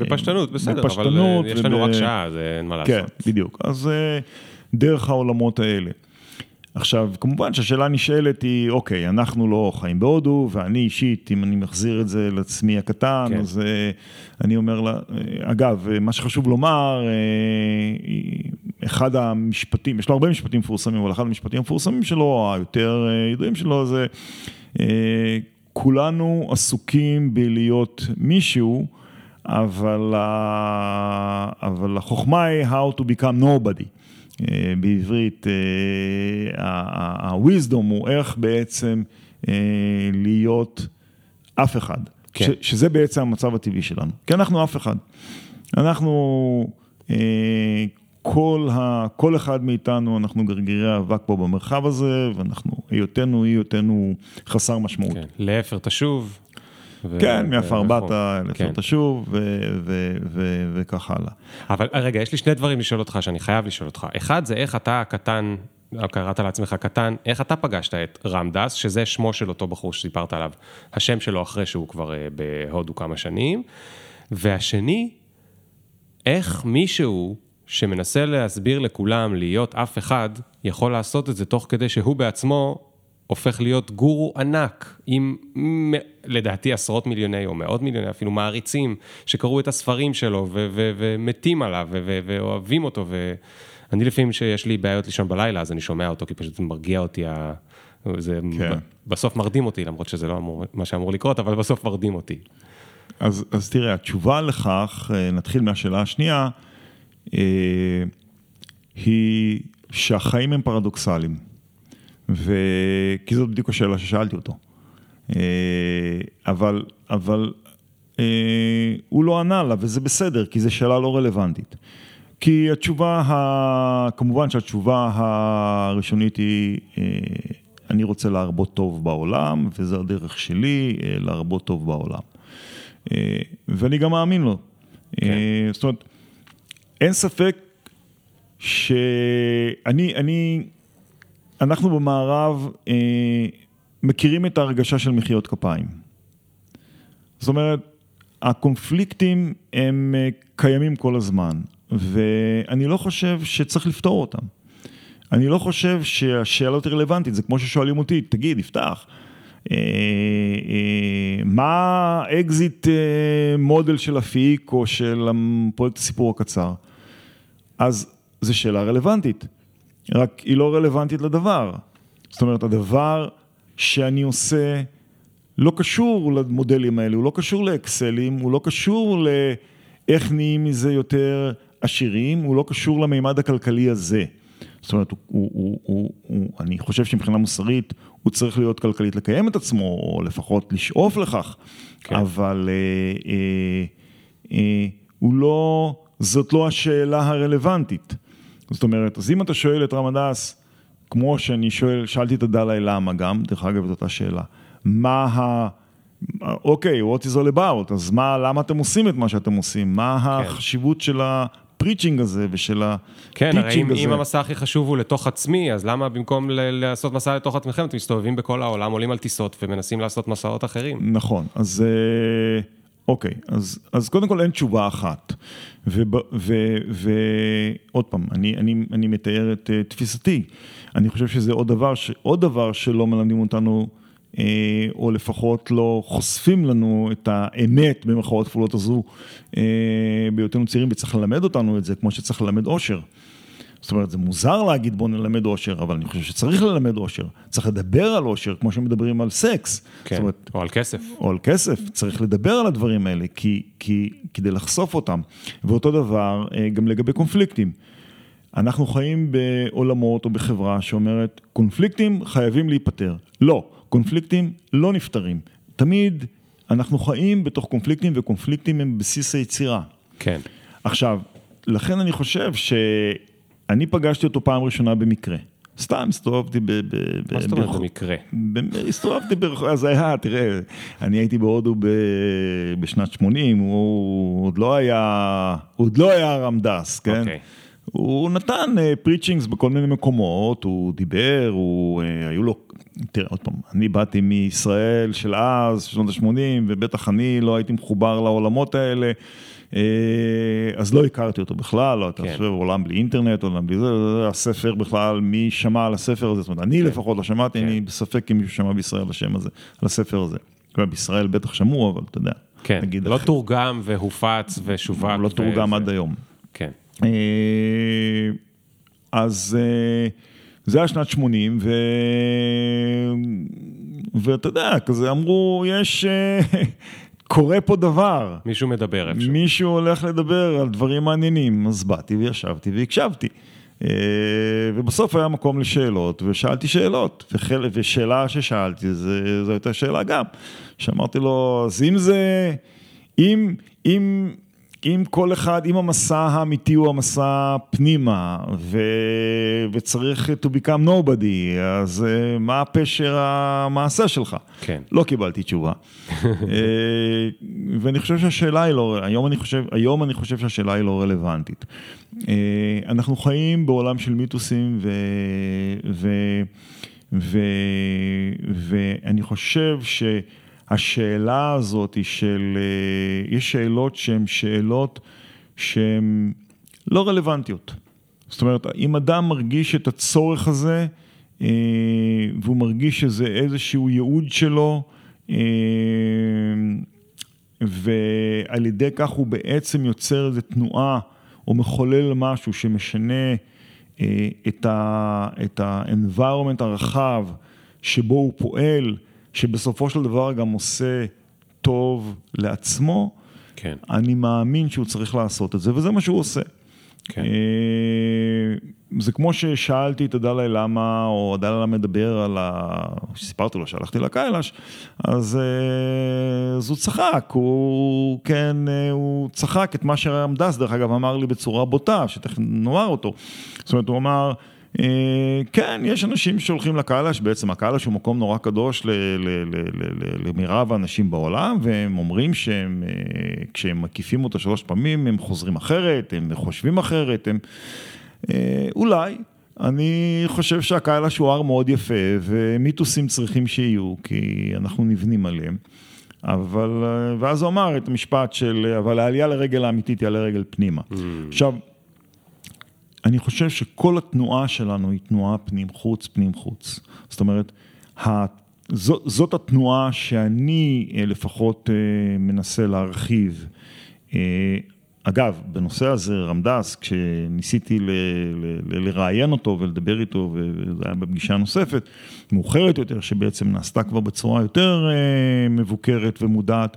בפשטנות, בסדר, אבל יש לנו רק שעה, אז אין מה כן, לעשות. כן, בדיוק. אז דרך העולמות האלה. עכשיו, כמובן שהשאלה הנשאלת היא, אוקיי, אנחנו לא חיים בהודו, ואני אישית, אם אני מחזיר את זה לעצמי הקטן, כן. אז uh, אני אומר לה, אגב, מה שחשוב לומר, אחד המשפטים, יש לו הרבה משפטים מפורסמים, אבל אחד המשפטים המפורסמים שלו, היותר ידועים שלו, זה כולנו עסוקים בלהיות מישהו, אבל, אבל החוכמה היא how to become nobody. אה, בעברית, ה-wisdom אה, הוא איך בעצם אה, להיות אף אחד, כן. שזה בעצם המצב הטבעי שלנו, כי אנחנו אף אחד. אנחנו, כל, ה, כל אחד מאיתנו, אנחנו גרגירי אבק פה במרחב הזה, ואנחנו, היותנו, היותנו חסר משמעות. כן, לאפר תשוב. כן, מעפר באת, לאפר תשוב, וכך הלאה. אבל רגע, יש לי שני דברים לשאול אותך, שאני חייב לשאול אותך. אחד זה איך אתה הקטן, קראת לעצמך קטן, איך אתה פגשת את רמדס, שזה שמו של אותו בחור שסיפרת עליו, השם שלו אחרי שהוא כבר אה, בהודו כמה שנים. והשני, איך מישהו שמנסה להסביר לכולם להיות אף אחד, יכול לעשות את זה תוך כדי שהוא בעצמו הופך להיות גורו ענק, עם לדעתי עשרות מיליוני או מאות מיליוני אפילו מעריצים, שקראו את הספרים שלו ומתים עליו ואוהבים אותו. ואני לפעמים שיש לי בעיות לישון בלילה, אז אני שומע אותו, כי פשוט זה מרגיע אותי, ה... זה כן. בסוף מרדים אותי, למרות שזה לא אמור, מה שאמור לקרות, אבל בסוף מרדים אותי. אז, אז תראה, התשובה לכך, אה, נתחיל מהשאלה השנייה, אה, היא שהחיים הם פרדוקסליים. ו... כי זאת בדיוק השאלה ששאלתי אותו. אה, אבל, אבל הוא לא ענה לה, וזה בסדר, כי זו שאלה לא רלוונטית. כי התשובה, ה... כמובן שהתשובה הראשונית היא, אני רוצה להרבות טוב בעולם, וזו הדרך שלי להרבות טוב בעולם. ואני גם מאמין לו. כן. זאת אומרת, אין ספק שאני, אני, אנחנו במערב אה, מכירים את ההרגשה של מחיאות כפיים. זאת אומרת, הקונפליקטים הם אה, קיימים כל הזמן, ואני לא חושב שצריך לפתור אותם. אני לא חושב שהשאלות רלוונטית, זה כמו ששואלים אותי, תגיד, יפתח, אה, אה, מה האקזיט אה, מודל של אפיק או של פרויקט הסיפור הקצר? אז זו שאלה רלוונטית, רק היא לא רלוונטית לדבר. זאת אומרת, הדבר שאני עושה לא קשור למודלים האלה, הוא לא קשור לאקסלים, הוא לא קשור לאיך נהיים מזה יותר עשירים, הוא לא קשור למימד הכלכלי הזה. זאת אומרת, הוא, הוא, הוא, הוא, אני חושב שמבחינה מוסרית הוא צריך להיות כלכלית לקיים את עצמו, או לפחות לשאוף לכך, כן. אבל אה, אה, אה, הוא לא, זאת לא השאלה הרלוונטית. זאת אומרת, אז אם אתה שואל את רמדס, כמו שאני שואל, שאלתי את הדלאי למה גם, דרך אגב, את אותה שאלה, מה ה... אוקיי, what is all about, אז מה, למה אתם עושים את מה שאתם עושים? מה כן. החשיבות של. ה-preaching הזה ושל ה-teaching הזה. כן, הרי אם המסע הכי חשוב הוא לתוך עצמי, אז למה במקום לעשות מסע לתוך עצמכם, אתם מסתובבים בכל העולם, עולים על טיסות ומנסים לעשות מסעות אחרים? נכון, אז אה, אוקיי, אז, אז קודם כל אין תשובה אחת. ועוד פעם, אני, אני, אני מתאר את אה, תפיסתי. אני חושב שזה עוד דבר, ש, עוד דבר שלא מלמדים אותנו אה, או לפחות לא חושפים לנו את האמת במרכאות כפולות הזו אה, בהיותנו צעירים וצריך ללמד אותנו את זה כמו שצריך ללמד אושר. זאת אומרת, זה מוזר להגיד בוא נלמד אושר, אבל אני חושב שצריך ללמד אושר. צריך לדבר על אושר, כמו שמדברים על סקס. כן, אומרת, או על כסף. או על כסף, צריך לדבר על הדברים האלה, כי, כי, כדי לחשוף אותם. ואותו דבר אה, גם לגבי קונפליקטים. אנחנו חיים בעולמות או בחברה שאומרת, קונפליקטים חייבים להיפטר. לא. קונפליקטים לא נפתרים. תמיד אנחנו חיים בתוך קונפליקטים, וקונפליקטים הם בסיס היצירה. כן. עכשיו, לכן אני חושב שאני פגשתי אותו פעם ראשונה במקרה. סתם הסתובבתי ב... מה זאת אומרת במקרה? הסתובבתי ברחוב, אז היה, תראה, אני הייתי בהודו בשנת 80, הוא עוד לא היה, עוד לא היה רמדס, כן? הוא נתן פריצ'ינגס אה, בכל מיני מקומות, הוא דיבר, הוא, אה, היו לו תראה, עוד פעם, אני באתי מישראל של אז, שנות ה-80, ובטח אני לא הייתי מחובר לעולמות האלה, אה, אז לא הכרתי אותו בכלל, לא, אתה חושב, עולם בלי אינטרנט, עולם בלי זה, הספר בכלל, מי שמע על הספר הזה, זאת אומרת, אני כן. לפחות לא שמעתי, כן. אני בספק אם מישהו שמע בישראל השם הזה, על הספר הזה. בישראל בטח שמעו, אבל אתה יודע. כן, לא תורגם והופץ ושווק. לא תורגם עד היום. כן. אה, אז... זה היה שנת 80, ו... ואתה יודע, כזה אמרו, יש, אה, [LAUGHS] קורה פה דבר. מישהו מדבר איפשהו. מישהו הולך לדבר על דברים מעניינים, אז באתי וישבתי והקשבתי. אה, ובסוף היה מקום לשאלות, ושאלתי שאלות, וחל... ושאלה ששאלתי, זו הייתה שאלה גם, שאמרתי לו, אז אם זה, אם, אם אם כל אחד, אם המסע האמיתי הוא המסע פנימה, ו... וצריך to become nobody, אז uh, מה פשר המעשה שלך? כן. לא קיבלתי תשובה. uh, [LAUGHS] ואני חושב שהשאלה היא לא, היום אני חושב, היום אני חושב שהשאלה היא לא רלוונטית. Uh, אנחנו חיים בעולם של מיתוסים, ו... ו... ו... ואני חושב ש... השאלה הזאת היא של, אה, יש שאלות שהן שאלות שהן לא רלוונטיות. זאת אומרת, אם אדם מרגיש את הצורך הזה, אה, והוא מרגיש שזה איזשהו ייעוד שלו, אה, ועל ידי כך הוא בעצם יוצר איזו תנועה או מחולל משהו שמשנה את ה-environment הרחב שבו הוא פועל, שבסופו של דבר גם עושה טוב לעצמו, כן. אני מאמין שהוא צריך לעשות את זה, וזה מה שהוא עושה. כן. אה, זה כמו ששאלתי את הדלי למה, או הדלי למה מדבר על ה... סיפרתי לו שהלכתי לקיילש, אז, אז הוא צחק, הוא, כן, הוא צחק את מה שרמדס, דרך אגב, אמר לי בצורה בוטה, שתכף נאמר אותו. זאת אומרת, הוא אמר, כן, יש אנשים שהולכים לקהלש, בעצם הקהלש הוא מקום נורא קדוש למירב האנשים בעולם, והם אומרים שהם, כשהם מקיפים אותו שלוש פעמים, הם חוזרים אחרת, הם חושבים אחרת, הם... אולי, אני חושב שהקהלש הוא הר מאוד יפה, ומיתוסים צריכים שיהיו, כי אנחנו נבנים עליהם. אבל, ואז הוא אמר את המשפט של, אבל העלייה לרגל האמיתית היא על הרגל פנימה. Mm. עכשיו, אני חושב שכל התנועה שלנו היא תנועה פנים-חוץ, פנים-חוץ. זאת אומרת, זאת, התנועה שאני לפחות מנסה להרחיב. אגב, בנושא הזה רמדס, כשניסיתי לראיין אותו ולדבר איתו, וזה היה בפגישה נוספת, מאוחרת יותר, שבעצם נעשתה כבר בצורה יותר מבוקרת ומודעת,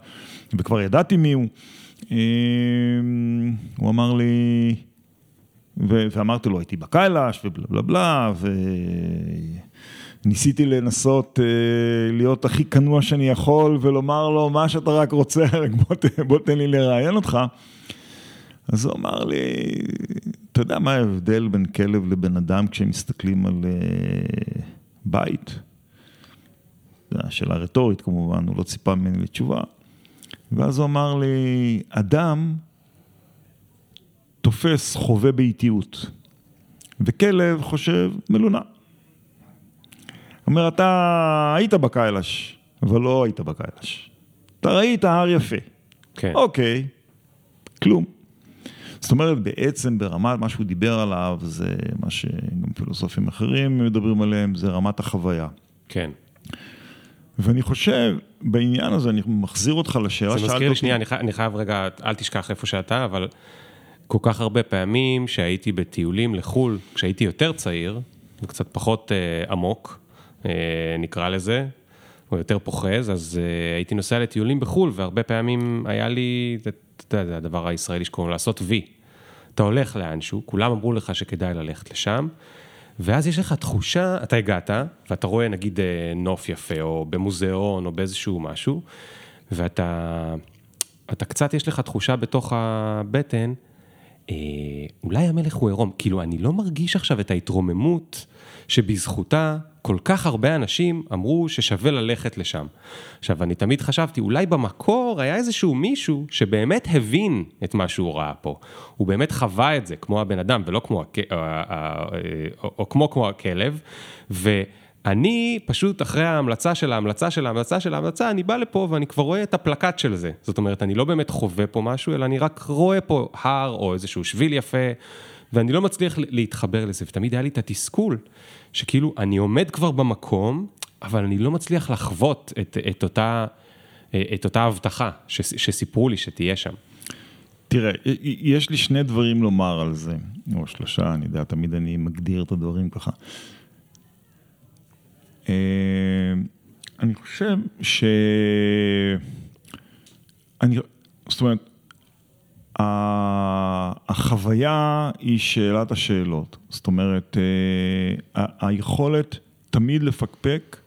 וכבר ידעתי מי הוא, הוא אמר לי, ואמרתי לו, הייתי בקיילש ובלה בלה בלה, וניסיתי לנסות להיות הכי כנוע שאני יכול ולומר לו, מה שאתה רק רוצה, [LAUGHS] רק בוא תן לי לראיין אותך. אז הוא אמר לי, אתה יודע מה ההבדל בין כלב לבן אדם כשהם מסתכלים על בית? זו שאלה רטורית כמובן, הוא לא ציפה ממני לתשובה. ואז הוא אמר לי, אדם תופס חווה באיטיות, וכלב חושב מלונה. אומר, אתה היית בקיילש, אבל לא היית בקיילש. אתה ראית הר יפה. כן. אוקיי, כלום. זאת אומרת, בעצם ברמת מה שהוא דיבר עליו, זה מה שגם פילוסופים אחרים מדברים עליהם, זה רמת החוויה. כן. ואני חושב, בעניין הזה, אני מחזיר אותך לשאלה שאלת אותי. זה מזכיר לי, שנייה, אני חייב רגע, אל תשכח איפה שאתה, אבל כל כך הרבה פעמים שהייתי בטיולים לחו"ל, כשהייתי יותר צעיר, וקצת פחות אה, עמוק, אה, נקרא לזה, או יותר פוחז, אז אה, הייתי נוסע לטיולים בחו"ל, והרבה פעמים היה לי, אתה יודע, זה הדבר הישראלי שקוראים לעשות וי. אתה הולך לאנשהו, כולם אמרו לך שכדאי ללכת לשם, ואז יש לך תחושה, אתה הגעת, ואתה רואה נגיד אה, נוף יפה, או במוזיאון, או באיזשהו משהו, ואתה, אתה קצת, יש לך תחושה בתוך הבטן, אה, אולי המלך הוא עירום. כאילו, אני לא מרגיש עכשיו את ההתרוממות שבזכותה כל כך הרבה אנשים אמרו ששווה ללכת לשם. עכשיו, אני תמיד חשבתי, אולי במקור היה איזשהו מישהו שבאמת הבין את מה שהוא ראה פה. הוא באמת חווה את זה, כמו הבן אדם, ולא כמו, הכ... או, או, או כמו כמו הכלב, ואני פשוט אחרי ההמלצה של ההמלצה של ההמלצה של ההמלצה, אני בא לפה ואני כבר רואה את הפלקט של זה. זאת אומרת, אני לא באמת חווה פה משהו, אלא אני רק רואה פה הר או איזשהו שביל יפה. ואני לא מצליח להתחבר לזה, ותמיד היה לי את התסכול, שכאילו, אני עומד כבר במקום, אבל אני לא מצליח לחוות את, את אותה, את אותה הבטחה ש, שסיפרו לי שתהיה שם. תראה, יש לי שני דברים לומר על זה, או שלושה, אני יודע, תמיד אני מגדיר את הדברים ככה. אה, אני חושב ש... אני, זאת אומרת, החוויה היא שאלת השאלות, זאת אומרת, אה, היכולת תמיד לפקפק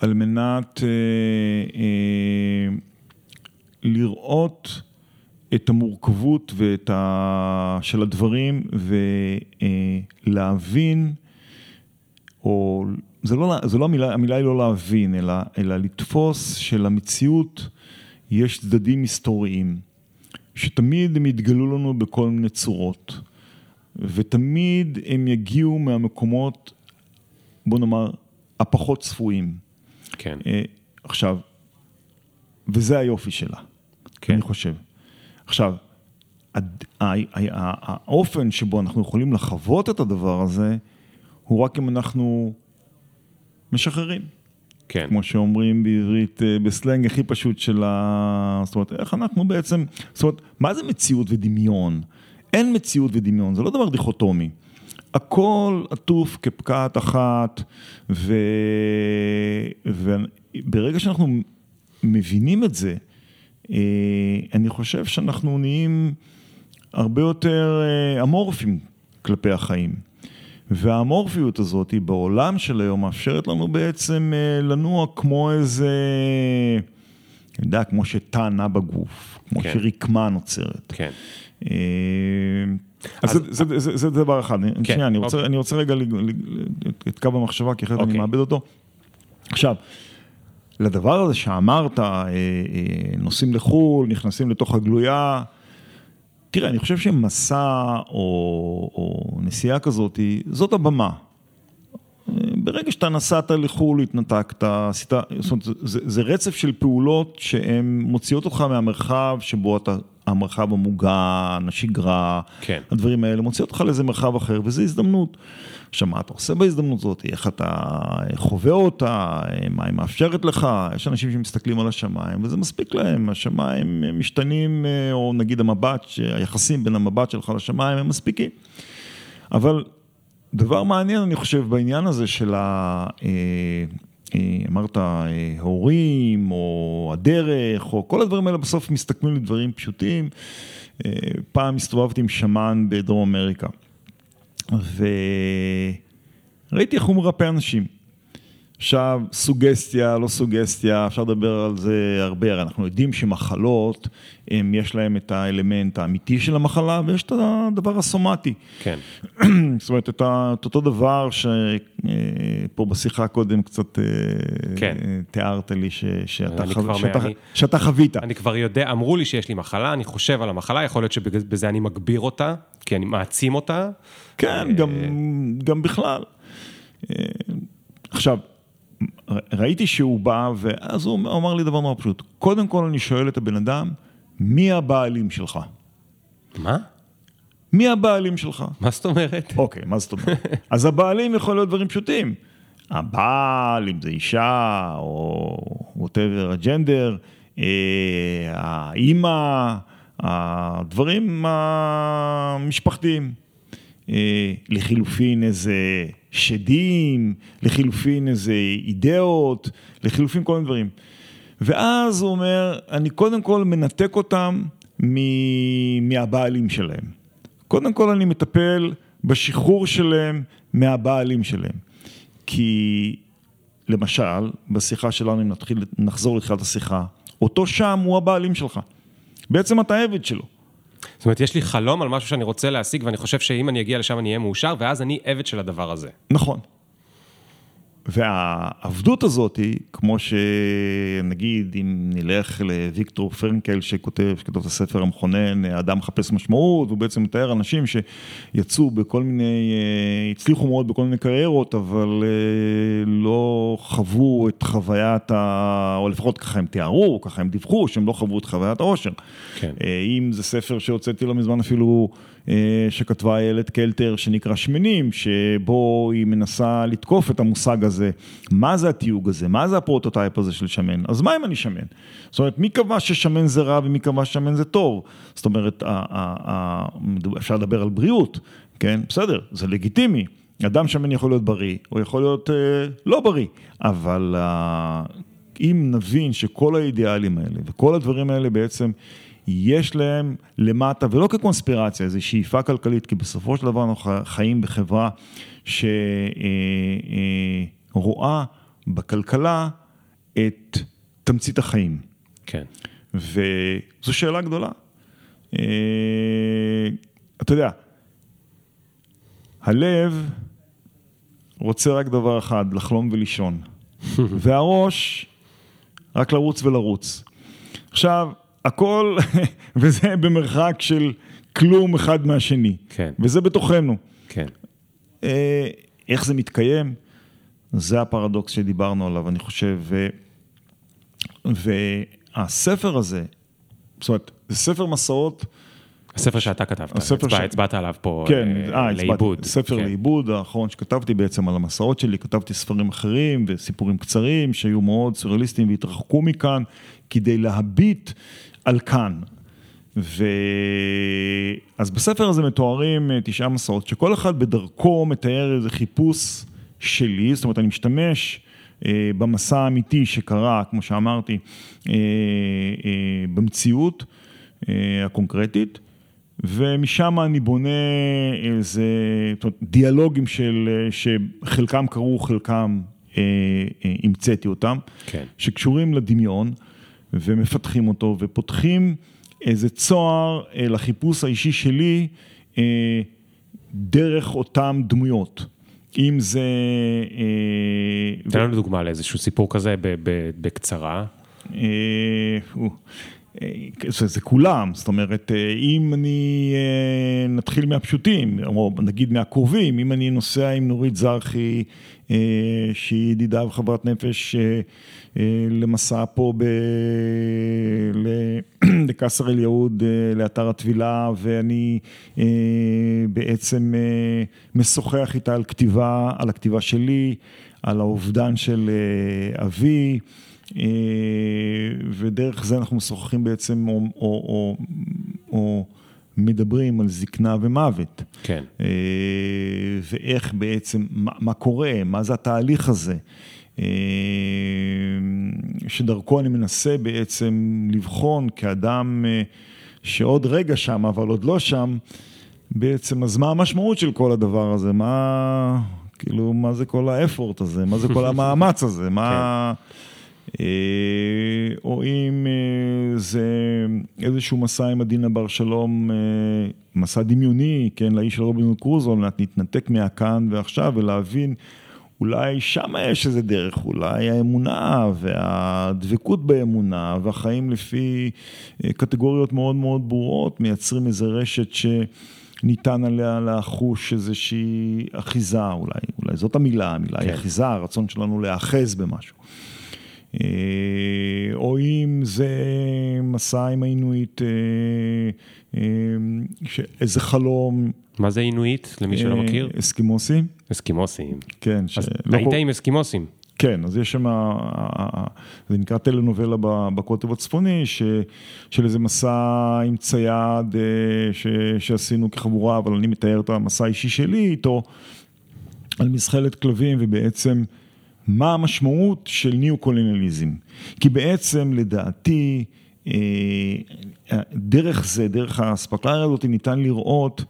על מנת אה, לראות את המורכבות ואת ה... של הדברים ולהבין, או זה לא, זה לא המילה, המילה היא לא להבין, אלא, אלא לתפוס שלמציאות יש צדדים היסטוריים. שתמיד הם יתגלו לנו בכל מיני צורות, ותמיד הם יגיעו מהמקומות, בוא נאמר, הפחות צפויים. כן. אה, עכשיו, וזה היופי שלה, כן. אני חושב. עכשיו, האופן שבו אנחנו יכולים לחוות את הדבר הזה, הוא רק אם אנחנו משחררים. כן. כמו שאומרים בעברית, אה, בסלנג הכי פשוט של ה... זאת אומרת, איך אנחנו בעצם, זאת אומרת, מה זה מציאות ודמיון? אין מציאות ודמיון, זה לא דבר דיכוטומי. הכל עטוף כפקעת אחת, ו... וברגע שאנחנו מבינים את זה, אה, אני חושב שאנחנו נהיים הרבה יותר אה, אמורפיים כלפי החיים. והאמורפיות הזאת בעולם של היום מאפשרת לנו בעצם אה, לנוע כמו איזה, אני יודע, כמו שתא נע בגוף, כמו כן. שרקמה נוצרת. כן. אה, אז זה, זה, זה, זה דבר אחד, כן, שנייה, אני רוצה, אוקיי. אני רוצה רגע לג- לג- את- את קו המחשבה, כי אחרת אני אוקיי. מאבד אותו. עכשיו, לדבר הזה שאמרת, אה, נוסעים לחו"ל, נכנסים לתוך הגלויה, תראה, אני חושב שמסע או, או נסיעה כזאת, זאת הבמה. אה, ברגע שאתה נסעת לחו"ל, התנתקת, עשית, זאת אומרת, זה, זה רצף של פעולות שהן מוציאות אותך מהמרחב שבו אתה, המרחב המוגן, השגרה, כן. הדברים האלה, מוציאות אותך לאיזה מרחב אחר, וזו הזדמנות. עכשיו, מה אתה עושה בהזדמנות הזאת? איך אתה חווה אותה? מה היא מאפשרת לך? יש אנשים שמסתכלים על השמיים, וזה מספיק להם. השמיים משתנים, או נגיד המבט, היחסים בין המבט שלך לשמיים הם מספיקים. אבל דבר מעניין, אני חושב, בעניין הזה של ה... אה, אה, אמרת אה, הורים, או הדרך, או כל הדברים האלה בסוף מסתכמים לדברים פשוטים. פעם הסתובבתי עם שמן בדרום אמריקה, וראיתי איך הוא מרפא אנשים. עכשיו, סוגסטיה, לא סוגסטיה, אפשר לדבר על זה הרבה, הרי אנחנו יודעים שמחלות, הם, יש להם את האלמנט האמיתי של המחלה, ויש את הדבר הסומטי. כן. [CLEARS THROAT] זאת אומרת, את, את אותו דבר שפה בשיחה קודם קצת כן. אה, תיארת לי ש, שאתה, חו, שאתה, אני- שאתה חווית. אני כבר יודע, אמרו לי שיש לי מחלה, אני חושב על המחלה, יכול להיות שבזה אני מגביר אותה, כי אני מעצים אותה. כן, גם, גם בכלל. אה, עכשיו, ראיתי שהוא בא, ואז הוא אמר- לי דבר נורא פשוט. קודם כל אני שואל את הבן אדם, מי הבעלים שלך? מה? מי הבעלים שלך? מה זאת אומרת? אוקיי, מה זאת אומרת? אז הבעלים יכול להיות דברים פשוטים. הבעל, אם זה אישה, או ווטאבר הג'נדר, אה, האימא, הדברים המשפחתיים. אה, לחילופין איזה שדים, לחילופין איזה אידאות, לחילופין כל מיני דברים. ואז הוא אומר, אני קודם כל מנתק אותם מ- מהבעלים שלהם. קודם כל אני מטפל בשחרור שלהם מהבעלים שלהם. כי למשל, בשיחה שלנו, אם נתחיל, נחזור לתחילת השיחה, אותו שם הוא הבעלים שלך. בעצם אתה עבד שלו. זאת אומרת, יש לי חלום על משהו שאני רוצה להשיג, ואני חושב שאם אני אגיע לשם אני אהיה מאושר, ואז אני עבד של הדבר הזה. נכון. והעבדות הזאת כמו שנגיד, אם נלך לוויקטור פרנקל שכותב, שכתוב את הספר המכונן, אדם מחפש משמעות, הוא בעצם מתאר אנשים שיצאו בכל מיני, אה, הצליחו מאוד בכל מיני קריירות, אבל אה, לא חוו את חוויית ה... או לפחות ככה הם תיארו, ככה הם דיווחו, שהם לא חוו את חוויית העושר. כן. אה, אם זה ספר שהוצאתי לא מזמן אפילו, שכתבה איילת קלטר, שנקרא שמנים, שבו היא מנסה לתקוף את המושג הזה, מה זה התיוג הזה, מה זה הפרוטוטייפ הזה של שמן, אז מה אם אני שמן? זאת אומרת, מי קבע ששמן זה רע ומי קבע ששמן זה טוב? זאת אומרת, אפשר לדבר על בריאות, כן? בסדר, זה לגיטימי. אדם שמן יכול להיות בריא, או יכול להיות אה, לא בריא, אבל אה, אם נבין שכל האידיאלים האלה וכל הדברים האלה בעצם יש להם למטה, ולא כקונספירציה, איזו שאיפה כלכלית, כי בסופו של דבר אנחנו חיים בחברה שרואה בכלכלה את תמצית החיים. כן. וזו שאלה גדולה. אה, אתה יודע, הלב רוצה רק דבר אחד, לחלום ולישון. [LAUGHS] והראש, רק לרוץ ולרוץ. עכשיו, הכל, [LAUGHS] וזה במרחק של כלום אחד מהשני. כן. וזה בתוכנו. כן. אה, איך זה מתקיים? זה הפרדוקס שדיברנו עליו, אני חושב. ו... והספר הזה, זאת אומרת, זה ספר מסעות, הספר שאתה כתבת, הספר הצבע- ש- הצבעת עליו פה כן, אה, אה, לעיבוד. ספר כן. לעיבוד האחרון שכתבתי בעצם על המסעות שלי, כתבתי ספרים אחרים וסיפורים קצרים שהיו מאוד סוריאליסטיים והתרחקו מכאן כדי להביט על כאן. ו... אז בספר הזה מתוארים אה, תשעה מסעות, שכל אחד בדרכו מתאר איזה חיפוש שלי, זאת אומרת אני משתמש אה, במסע האמיתי שקרה, כמו שאמרתי, אה, אה, במציאות אה, הקונקרטית, ומשם אני בונה איזה דיאלוגים של, שחלקם קרו, חלקם המצאתי אותם, כן. שקשורים לדמיון ומפתחים אותו ופותחים איזה צוהר לחיפוש האישי שלי דרך אותם דמויות. אם זה... תן לנו דוגמה לאיזשהו סיפור כזה בקצרה. זה, זה כולם, זאת אומרת, אם אני, נתחיל מהפשוטים, או נגיד מהקרובים, אם אני נוסע עם נורית זרחי, שהיא ידידה וחברת נפש, למסע פה ב... לקסר אל יהוד, לאתר הטבילה, ואני בעצם משוחח איתה על כתיבה, על הכתיבה שלי, על האובדן של אבי. ודרך זה אנחנו משוחחים בעצם, או, או, או, או מדברים על זקנה ומוות. כן. ואיך בעצם, מה, מה קורה, מה זה התהליך הזה. שדרכו אני מנסה בעצם לבחון כאדם שעוד רגע שם, אבל עוד לא שם, בעצם, אז מה המשמעות של כל הדבר הזה? מה, כאילו, מה זה כל האפורט הזה? מה זה כל [LAUGHS] המאמץ הזה? מה... כן. או אם זה איזשהו מסע עם עדינה בר שלום, מסע דמיוני, כן, לאיש של רובין קרוזו, להתנתק מהכאן ועכשיו ולהבין אולי שם יש איזה דרך, אולי האמונה והדבקות באמונה והחיים לפי קטגוריות מאוד מאוד ברורות מייצרים איזה רשת שניתן עליה לחוש איזושהי אחיזה אולי, אולי זאת המילה, המילה היא אחיזה, הרצון שלנו להאחז במשהו. או אם זה מסע עם העינוית, איזה חלום. מה זה עינויית, למי שלא מכיר? אסקימוסים. אסקימוסים. כן. אז היית עם אסקימוסים. כן, אז יש שם, זה נקרא טלנובלה בקוטב הצפוני, של איזה מסע עם צייד שעשינו כחבורה, אבל אני מתאר את המסע האישי שלי איתו, על מזחלת כלבים, ובעצם מה המשמעות של ניאו-קולוניאליזם. כי בעצם לדעתי, דרך זה, דרך האספקלריה הזאת, ניתן לראות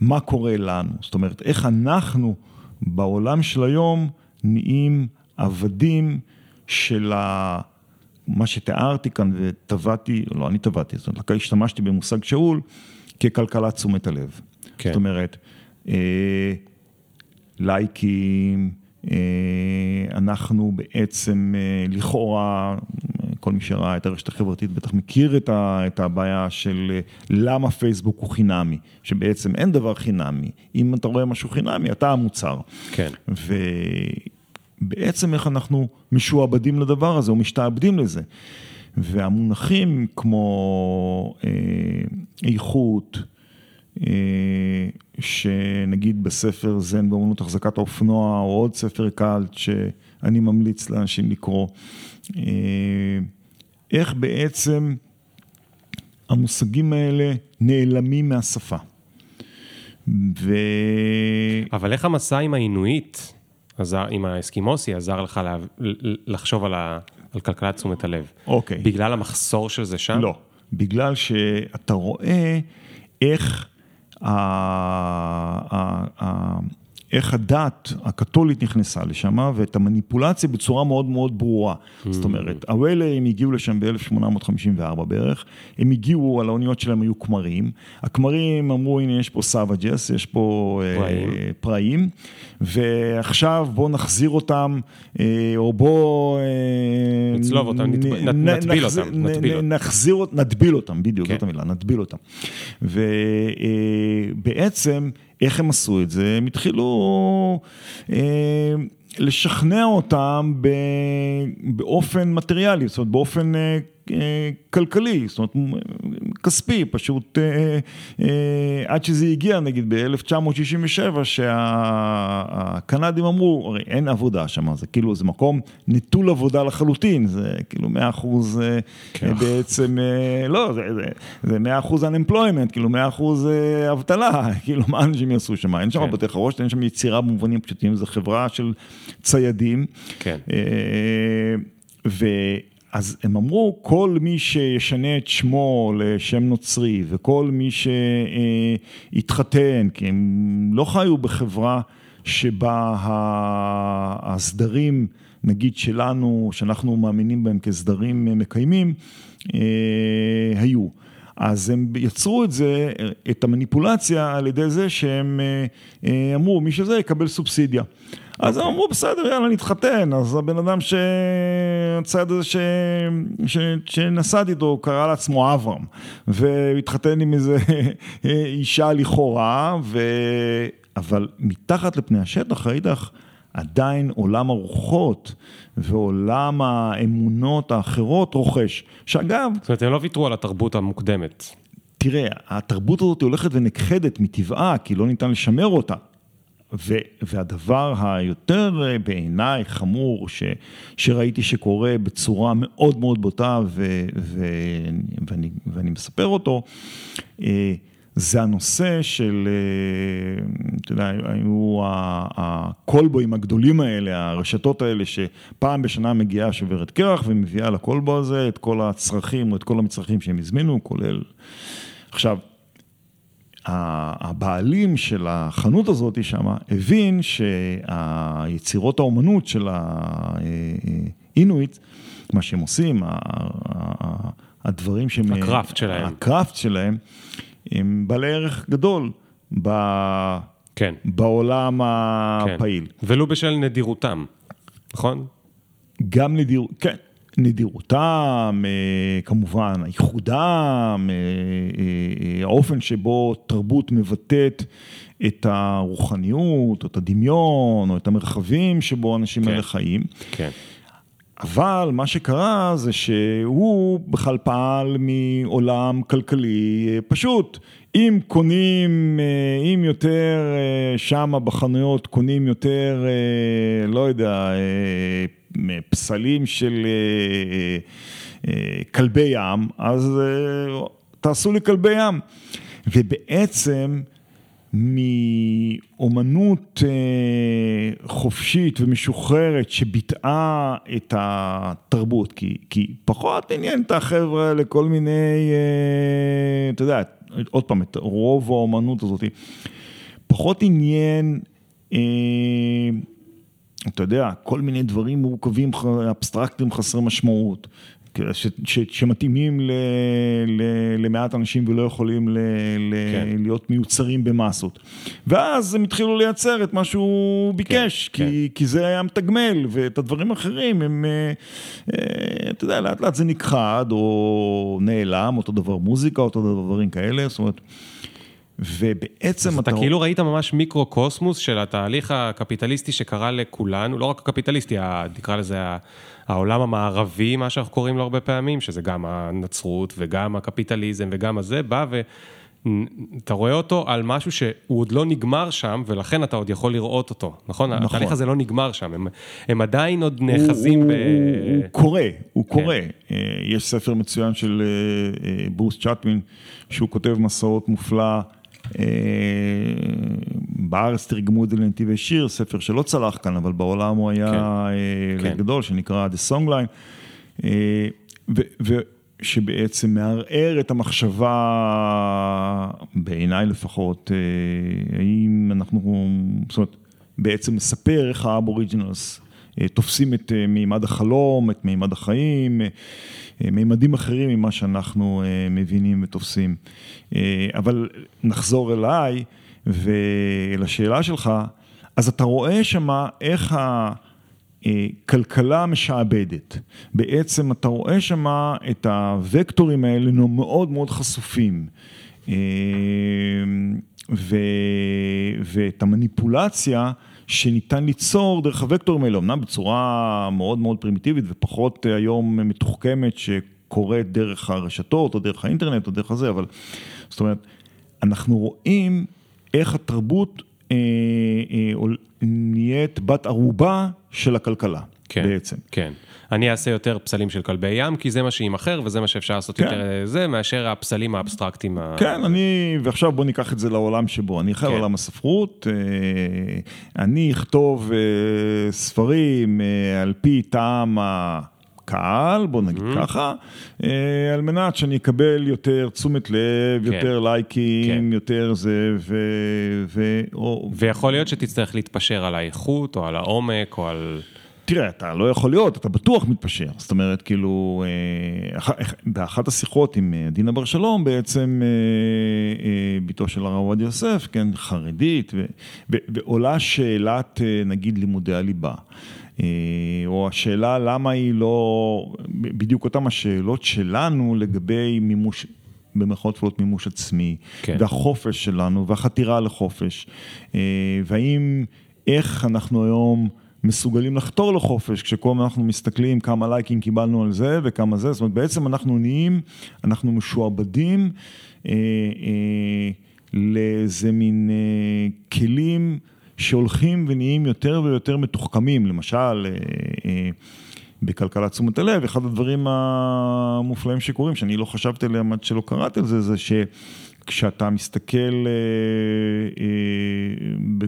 מה קורה לנו. זאת אומרת, איך אנחנו בעולם של היום נהיים עבדים של ה... מה שתיארתי כאן וטבעתי, לא אני טבעתי, זאת אומרת, השתמשתי במושג שאול ככלכלת תשומת הלב. כן. זאת אומרת, לייקים, אנחנו בעצם לכאורה, כל מי שראה את הרשת החברתית בטח מכיר את הבעיה של למה פייסבוק הוא חינמי, שבעצם אין דבר חינמי, אם אתה רואה משהו חינמי אתה המוצר. כן. ובעצם איך אנחנו משועבדים לדבר הזה או משתעבדים לזה. והמונחים כמו איכות, שנגיד בספר זן באמנות החזקת האופנוע, או עוד ספר קאלט שאני ממליץ לאנשים לקרוא, איך בעצם המושגים האלה נעלמים מהשפה. ו... אבל איך המסע עם העינויית, עם האסקימוסי, עזר לך לחשוב על, ה... על כלכלת תשומת הלב? אוקיי. בגלל המחסור של זה שם? לא, בגלל שאתה רואה איך אה, אה, אה, איך הדת הקתולית נכנסה לשם ואת המניפולציה בצורה מאוד מאוד ברורה. זאת אומרת, הוואלה הגיעו לשם ב-1854 בערך, הם הגיעו, על האוניות שלהם היו כמרים, הכמרים אמרו הנה יש פה savages, יש פה פראים. פראים, ועכשיו בוא נחזיר אותם, או בוא... נצלוב אותם, נטביל אותם, נטביל אותם. נחזיר, נטביל אותם, בדיוק, זאת המילה, נטביל אותם. ובעצם... איך הם עשו את זה? הם התחילו אה, לשכנע אותם באופן מטריאלי, זאת אומרת באופן אה, כלכלי, זאת אומרת כספי, פשוט אה, אה, עד שזה הגיע נגיד ב-1967 שהקנדים אמרו, הרי אין עבודה שם, זה כאילו זה מקום נטול עבודה לחלוטין, זה כאילו 100 אחוז כן. בעצם, לא, זה, זה, זה 100 אחוז unemployment, כאילו 100 אחוז אבטלה, [LAUGHS] כאילו מה אנשים יעשו שם, אין שם כן. בתי חרושת, אין שם יצירה במובנים פשוטים, זו חברה של ציידים. כן. ו... אז הם אמרו, כל מי שישנה את שמו לשם נוצרי, וכל מי שיתחתן, כי הם לא חיו בחברה שבה הסדרים, נגיד שלנו, שאנחנו מאמינים בהם כסדרים מקיימים, היו. אז הם יצרו את זה, את המניפולציה על ידי זה שהם אמרו, מי שזה יקבל סובסידיה. אז הם אמרו, בסדר, יאללה, נתחתן. אז הבן אדם שהצד הזה ש... ש... שנסעתי איתו, קרא לעצמו אברהם, והתחתן עם איזה אישה לכאורה, ו... אבל מתחת לפני השטח, ראיתך, עדיין עולם הרוחות ועולם האמונות האחרות רוכש. שאגב... זאת אומרת, הם לא ויתרו על התרבות המוקדמת. תראה, התרבות הזאת הולכת ונכחדת מטבעה, כי לא ניתן לשמר אותה. ו, והדבר היותר אה, בעיניי חמור ש, שראיתי שקורה בצורה מאוד מאוד בוטה ו, ו, ואני, ואני מספר אותו, אה, זה הנושא של, אה, אתה יודע, היו הקולבויים הגדולים האלה, הרשתות האלה, שפעם בשנה מגיעה שוברת קרח ומביאה לקולבו הזה את כל הצרכים או את כל המצרכים שהם הזמינו, כולל... עכשיו, הבעלים של החנות הזאת שם הבין שהיצירות האומנות של האינואיט, מה שהם עושים, הדברים שהם... הקראפט שלהם. הקראפט שלהם, הם בעלי ערך גדול ב... כן. בעולם כן. הפעיל. ולו בשל נדירותם, נכון? גם נדיר... כן. נדירותם, אה, כמובן, ייחודם, אה, אה, האופן שבו תרבות מבטאת את הרוחניות, או את הדמיון, או את המרחבים שבו אנשים האלה כן, חיים. כן. אבל מה שקרה זה שהוא בכלל פעל מעולם כלכלי פשוט. אם קונים, אם יותר שמה בחנויות קונים יותר, לא יודע, פסלים של אה, אה, כלבי ים, אז אה, תעשו לי כלבי ים. ובעצם מאומנות חופשית ומשוחררת שביטאה את התרבות, כי, כי פחות עניין את החבר'ה האלה כל מיני, אתה יודע, עוד פעם, את רוב האומנות הזאת, פחות עניין אתה יודע, כל מיני דברים מורכבים, אבסטרקטיים, חסרי משמעות, ש, ש, שמתאימים ל, ל, למעט אנשים ולא יכולים ל, ל, כן. להיות מיוצרים במסות. ואז הם התחילו לייצר את מה שהוא ביקש, כן, כי, כן. כי זה היה מתגמל, ואת הדברים האחרים הם, אה, אה, אתה יודע, לאט לאט זה נכחד, או נעלם, אותו דבר מוזיקה, אותו דבר דברים כאלה, זאת אומרת... ובעצם אתה... אתה כאילו ראית ממש מיקרו-קוסמוס של התהליך הקפיטליסטי שקרה לכולנו, לא רק הקפיטליסטי, נקרא לזה העולם המערבי, מה שאנחנו קוראים לו הרבה פעמים, שזה גם הנצרות וגם הקפיטליזם וגם הזה, בא ו... אתה רואה אותו על משהו שהוא עוד לא נגמר שם, ולכן אתה עוד יכול לראות אותו, נכון? נכון. התהליך הזה לא נגמר שם, הם, הם עדיין עוד נאחזים הוא, ב... הוא, הוא קורה, הוא כן. קורה. אה, יש ספר מצוין של אה, אה, ברוס צ'טמין, שהוא כותב מסעות מופלא. אה, בארץ תרגמו את זה לנתיבי שיר, ספר שלא צלח כאן, אבל בעולם הוא היה כן, אה, כן. גדול, שנקרא The Songline, אה, ושבעצם מערער את המחשבה, בעיניי לפחות, האם אנחנו, זאת אומרת, בעצם מספר איך האבוריג'ינלס תופסים את מימד החלום, את מימד החיים, מימדים אחרים ממה שאנחנו מבינים ותופסים. אבל נחזור אליי ולשאלה שלך, אז אתה רואה שמה איך הכלכלה משעבדת. בעצם אתה רואה שמה את הוקטורים האלה מאוד מאוד חשופים. ו... ואת המניפולציה שניתן ליצור דרך הוקטורים האלה, אמנם בצורה מאוד מאוד פרימיטיבית ופחות היום מתוחכמת שקורית דרך הרשתות או דרך האינטרנט או דרך הזה, אבל זאת אומרת, אנחנו רואים איך התרבות אה, אה, נהיית בת ערובה של הכלכלה כן, בעצם. כן. אני אעשה יותר פסלים של כלבי ים, כי זה מה שימכר וזה מה שאפשר לעשות כן. יותר זה, מאשר הפסלים האבסטרקטיים. כן, ה... אני, ועכשיו בוא ניקח את זה לעולם שבו, אני חי כן. עולם הספרות, אה, אני אכתוב אה, ספרים אה, על פי טעם ה... קהל, בוא נגיד mm-hmm. ככה, על מנת שאני אקבל יותר תשומת לב, כן. יותר לייקים, כן. יותר זה, ו... ו... או... ויכול להיות שתצטרך להתפשר על האיכות, או על העומק, או על... תראה, אתה לא יכול להיות, אתה בטוח מתפשר. זאת אומרת, כאילו, אה, באחת השיחות עם אה, דינה בר שלום, בעצם אה, בתו של הרב עובדיה יוסף, כן, חרדית, ועולה שאלת, נגיד, לימודי הליבה. או השאלה למה היא לא, בדיוק אותן השאלות שלנו לגבי מימוש, במרכאות כפולות מימוש עצמי, כן. והחופש שלנו, והחתירה לחופש, והאם, איך אנחנו היום... מסוגלים לחתור לחופש, כשכל הזמן אנחנו מסתכלים כמה לייקים קיבלנו על זה וכמה זה, זאת אומרת בעצם אנחנו נהיים, אנחנו משועבדים אה, אה, לאיזה מין אה, כלים שהולכים ונהיים יותר ויותר מתוחכמים, למשל אה, אה, בכלכלת תשומת הלב, אחד הדברים המופלאים שקורים, שאני לא חשבתי עליהם עד שלא קראתי על זה, זה ש... כשאתה מסתכל אה, אה,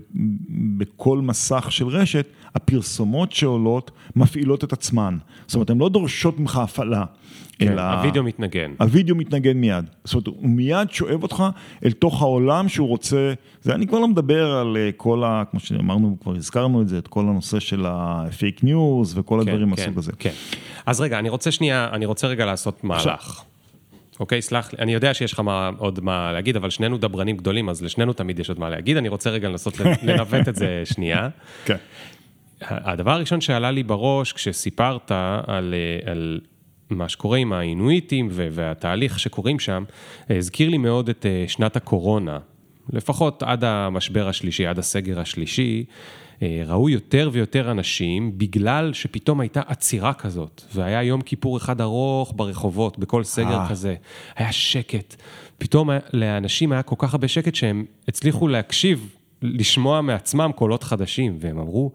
בכל מסך של רשת, הפרסומות שעולות מפעילות את עצמן. זאת אומרת, הן לא דורשות ממך הפעלה. כן, אלא... הווידאו מתנגן. הווידאו מתנגן מיד. זאת אומרת, הוא מיד שואב אותך אל תוך העולם שהוא רוצה, זה אני כבר לא מדבר על אה, כל ה... כמו שאמרנו, כבר הזכרנו את זה, את כל הנושא של הפייק ניוז וכל כן, הדברים כן, מהסוג הזה. כן. אז רגע, אני רוצה שנייה, אני רוצה רגע לעשות מהלך. אוקיי, סלח לי, אני יודע שיש לך מה, עוד מה להגיד, אבל שנינו דברנים גדולים, אז לשנינו תמיד יש עוד מה להגיד, אני רוצה רגע לנסות [LAUGHS] לנווט את זה שנייה. כן. הדבר הראשון שעלה לי בראש כשסיפרת על, על מה שקורה עם האינואיטים והתהליך שקורים שם, הזכיר לי מאוד את אה, שנת הקורונה, לפחות עד המשבר השלישי, עד הסגר השלישי. אה, ראו יותר ויותר אנשים בגלל שפתאום הייתה עצירה כזאת, והיה יום כיפור אחד ארוך ברחובות, בכל סגר אה. כזה, היה שקט. פתאום לאנשים היה כל כך הרבה שקט שהם הצליחו להקשיב, לשמוע מעצמם קולות חדשים, והם אמרו,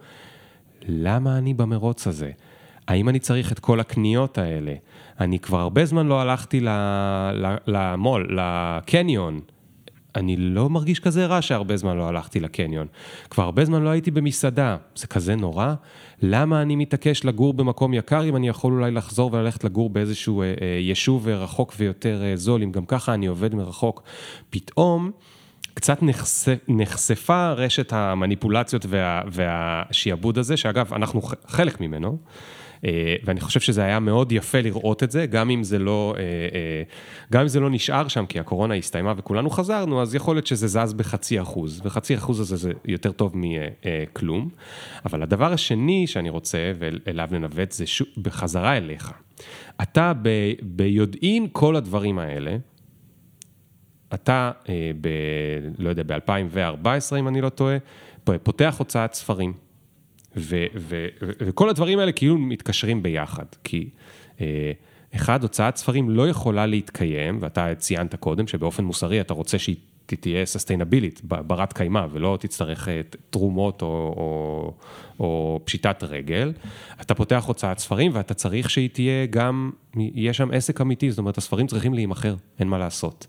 למה אני במרוץ הזה? האם אני צריך את כל הקניות האלה? אני כבר הרבה זמן לא הלכתי למו"ל, לקניון. אני לא מרגיש כזה רע שהרבה זמן לא הלכתי לקניון. כבר הרבה זמן לא הייתי במסעדה, זה כזה נורא? למה אני מתעקש לגור במקום יקר אם אני יכול אולי לחזור וללכת לגור באיזשהו אה, אה, יישוב רחוק ויותר אה, זול, אם גם ככה אני עובד מרחוק? פתאום... קצת נחשפ, נחשפה רשת המניפולציות וה, והשיעבוד הזה, שאגב, אנחנו חלק ממנו. אה, ואני חושב שזה היה מאוד יפה לראות את זה, גם אם זה לא, אה, אה, גם אם זה לא נשאר שם, כי הקורונה הסתיימה וכולנו חזרנו, אז יכול להיות שזה זז בחצי אחוז, וחצי אחוז הזה זה יותר טוב מכלום. אבל הדבר השני שאני רוצה, ואליו ננווט, זה שוב, בחזרה אליך. אתה ב, ביודעין כל הדברים האלה, אתה, ב, לא יודע, ב-2014, אם אני לא טועה, פותח הוצאת ספרים. ו, ו, ו, וכל הדברים האלה כאילו מתקשרים ביחד, כי אה, אחד, הוצאת ספרים לא יכולה להתקיים, ואתה ציינת קודם שבאופן מוסרי אתה רוצה שהיא תהיה סוסטיינבילית, ברת קיימא, ולא תצטרך אה, תרומות או, או, או פשיטת רגל. אתה פותח הוצאת ספרים ואתה צריך שהיא תהיה גם, יהיה שם עסק אמיתי, זאת אומרת, הספרים צריכים להימכר, אין מה לעשות.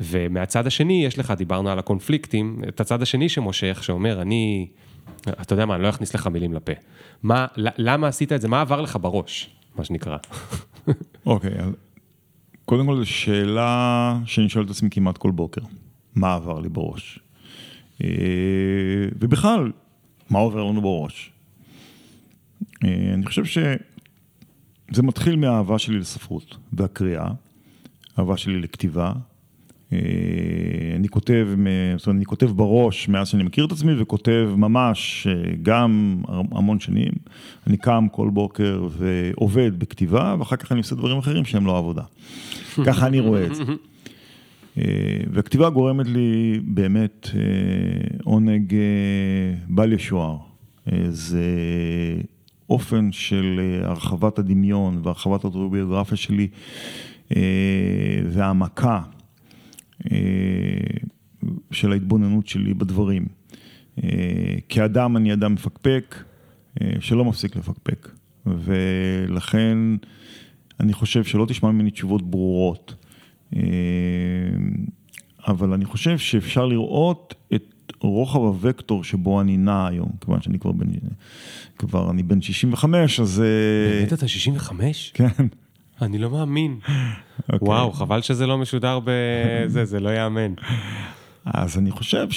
ומהצד השני, יש לך, דיברנו על הקונפליקטים, את הצד השני שמושך, שאומר, אני... אתה יודע מה, אני לא אכניס לך מילים לפה. מה, למה עשית את זה? מה עבר לך בראש, מה שנקרא? אוקיי, okay, קודם כל זו שאלה שאני שואל את עצמי כמעט כל בוקר. מה עבר לי בראש? אה, ובכלל, מה עובר לנו בראש? אה, אני חושב שזה מתחיל מהאהבה שלי לספרות והקריאה, אהבה שלי לכתיבה, אני כותב, זאת אומרת, אני כותב בראש מאז שאני מכיר את עצמי וכותב ממש אה, גם המון שנים. אני קם כל בוקר ועובד בכתיבה ואחר כך אני עושה דברים אחרים שהם לא עבודה. [LAUGHS] ככה אני רואה את זה. [LAUGHS] אה, והכתיבה גורמת לי באמת עונג בל ישוער. זה אופן של הרחבת הדמיון והרחבת האוטוביוגרפיה שלי והעמקה. אה, של ההתבוננות שלי בדברים. אה, כאדם אני אדם מפקפק, אה, שלא מפסיק לפקפק. ולכן אני חושב שלא תשמע ממני תשובות ברורות. אבל אני חושב שאפשר לראות את רוחב הוקטור שבו אני נע היום, כיוון שאני כבר בן, כבר אני בן 65, אז... באמת אתה 65? כן. אני לא מאמין. אוקיי. וואו, חבל שזה לא משודר בזה, זה לא ייאמן. אז אני חושב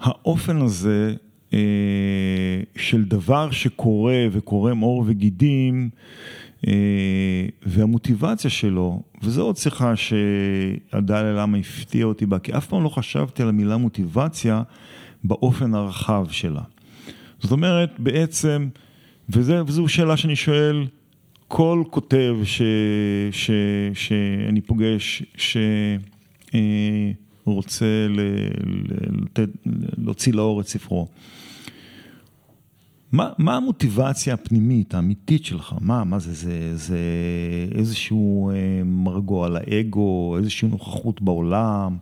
שהאופן הזה אה, של דבר שקורה וקורם עור וגידים, אה, והמוטיבציה שלו, וזו עוד שיחה שהדליה למה הפתיע אותי בה, כי אף פעם לא חשבתי על המילה מוטיבציה באופן הרחב שלה. זאת אומרת, בעצם, וזה, וזו שאלה שאני שואל כל כותב ש, ש, שאני פוגש, שרוצה ל, לתת, להוציא לאור את ספרו. מה, מה המוטיבציה הפנימית, האמיתית שלך? מה, מה זה, זה, זה איזשהו אה, מרגוע על האגו, איזושהי נוכחות בעולם?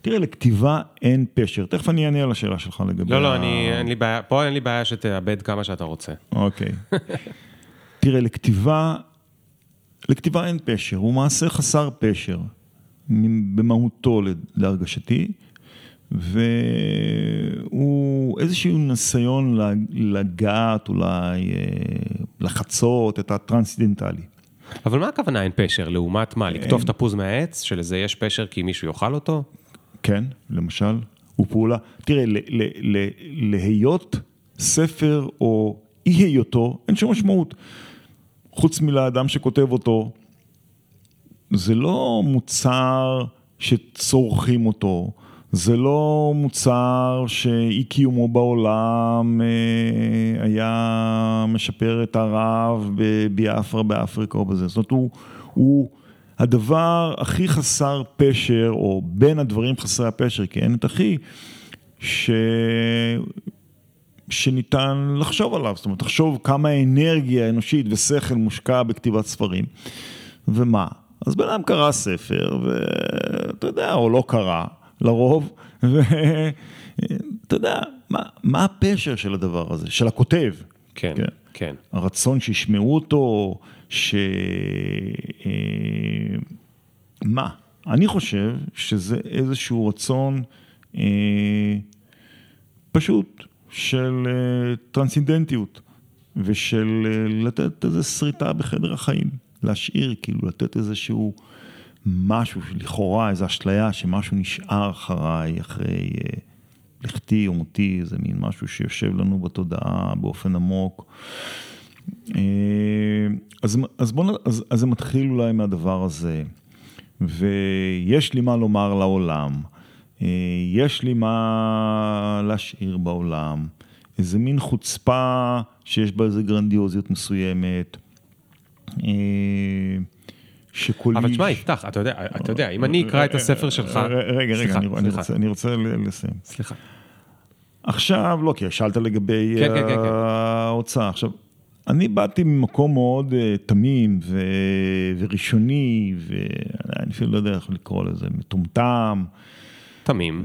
תראה, לכתיבה אין פשר. תכף אני אענה על השאלה שלך לגבי... לא, לא, אני, אין לי בעיה, פה אין לי בעיה שתאבד כמה שאתה רוצה. אוקיי. [LAUGHS] תראה, לכתיבה, לכתיבה אין פשר, הוא מעשה חסר פשר, במהותו להרגשתי. והוא איזשהו ניסיון לגעת אולי, אה, לחצות את הטרנסדנטלי. אבל מה הכוונה אין פשר? לעומת מה? לקטוף תפוז מהעץ? שלזה יש פשר כי מישהו יאכל אותו? כן, למשל, הוא פעולה. תראה, להיות ספר או אי היותו, אין שום משמעות. חוץ מלאדם שכותב אותו, זה לא מוצר שצורכים אותו. זה לא מוצר שאי קיומו בעולם אה, היה משפר את הרעב בביאפרה באפריקה או בזה, זאת אומרת הוא, הוא הדבר הכי חסר פשר, או בין הדברים חסרי הפשר, כי אין את הכי, ש... שניתן לחשוב עליו, זאת אומרת, תחשוב כמה אנרגיה אנושית ושכל מושקע בכתיבת ספרים, ומה? אז בן אדם קרא ספר, ואתה יודע, או לא קרא. לרוב, ואתה יודע, מה, מה הפשר של הדבר הזה, של הכותב? כן, כן. כן. הרצון שישמעו אותו, ש... אה, מה? אני חושב שזה איזשהו רצון אה, פשוט של אה, טרנסינדנטיות ושל אה, לתת איזו שריטה בחדר החיים, להשאיר, כאילו לתת איזשהו... משהו, לכאורה איזו אשליה שמשהו נשאר אחריי, אחרי אה, לכתי או מותי, זה מין משהו שיושב לנו בתודעה באופן עמוק. אז, אז, בוא, אז, אז זה מתחיל אולי מהדבר הזה, ויש לי מה לומר לעולם, יש לי מה להשאיר בעולם, איזה מין חוצפה שיש בה איזה גרנדיוזיות מסוימת. שקולי... אבל תשמע, יפתח, אתה יודע, אתה יודע, אם אני אקרא את הספר שלך... רגע, רגע, אני רוצה לסיים. סליחה. עכשיו, לא, כי שאלת לגבי כן, כן, כן, ההוצאה. עכשיו, אני באתי ממקום מאוד תמים וראשוני, ואני אפילו לא יודע איך לקרוא לזה, מטומטם. תמים.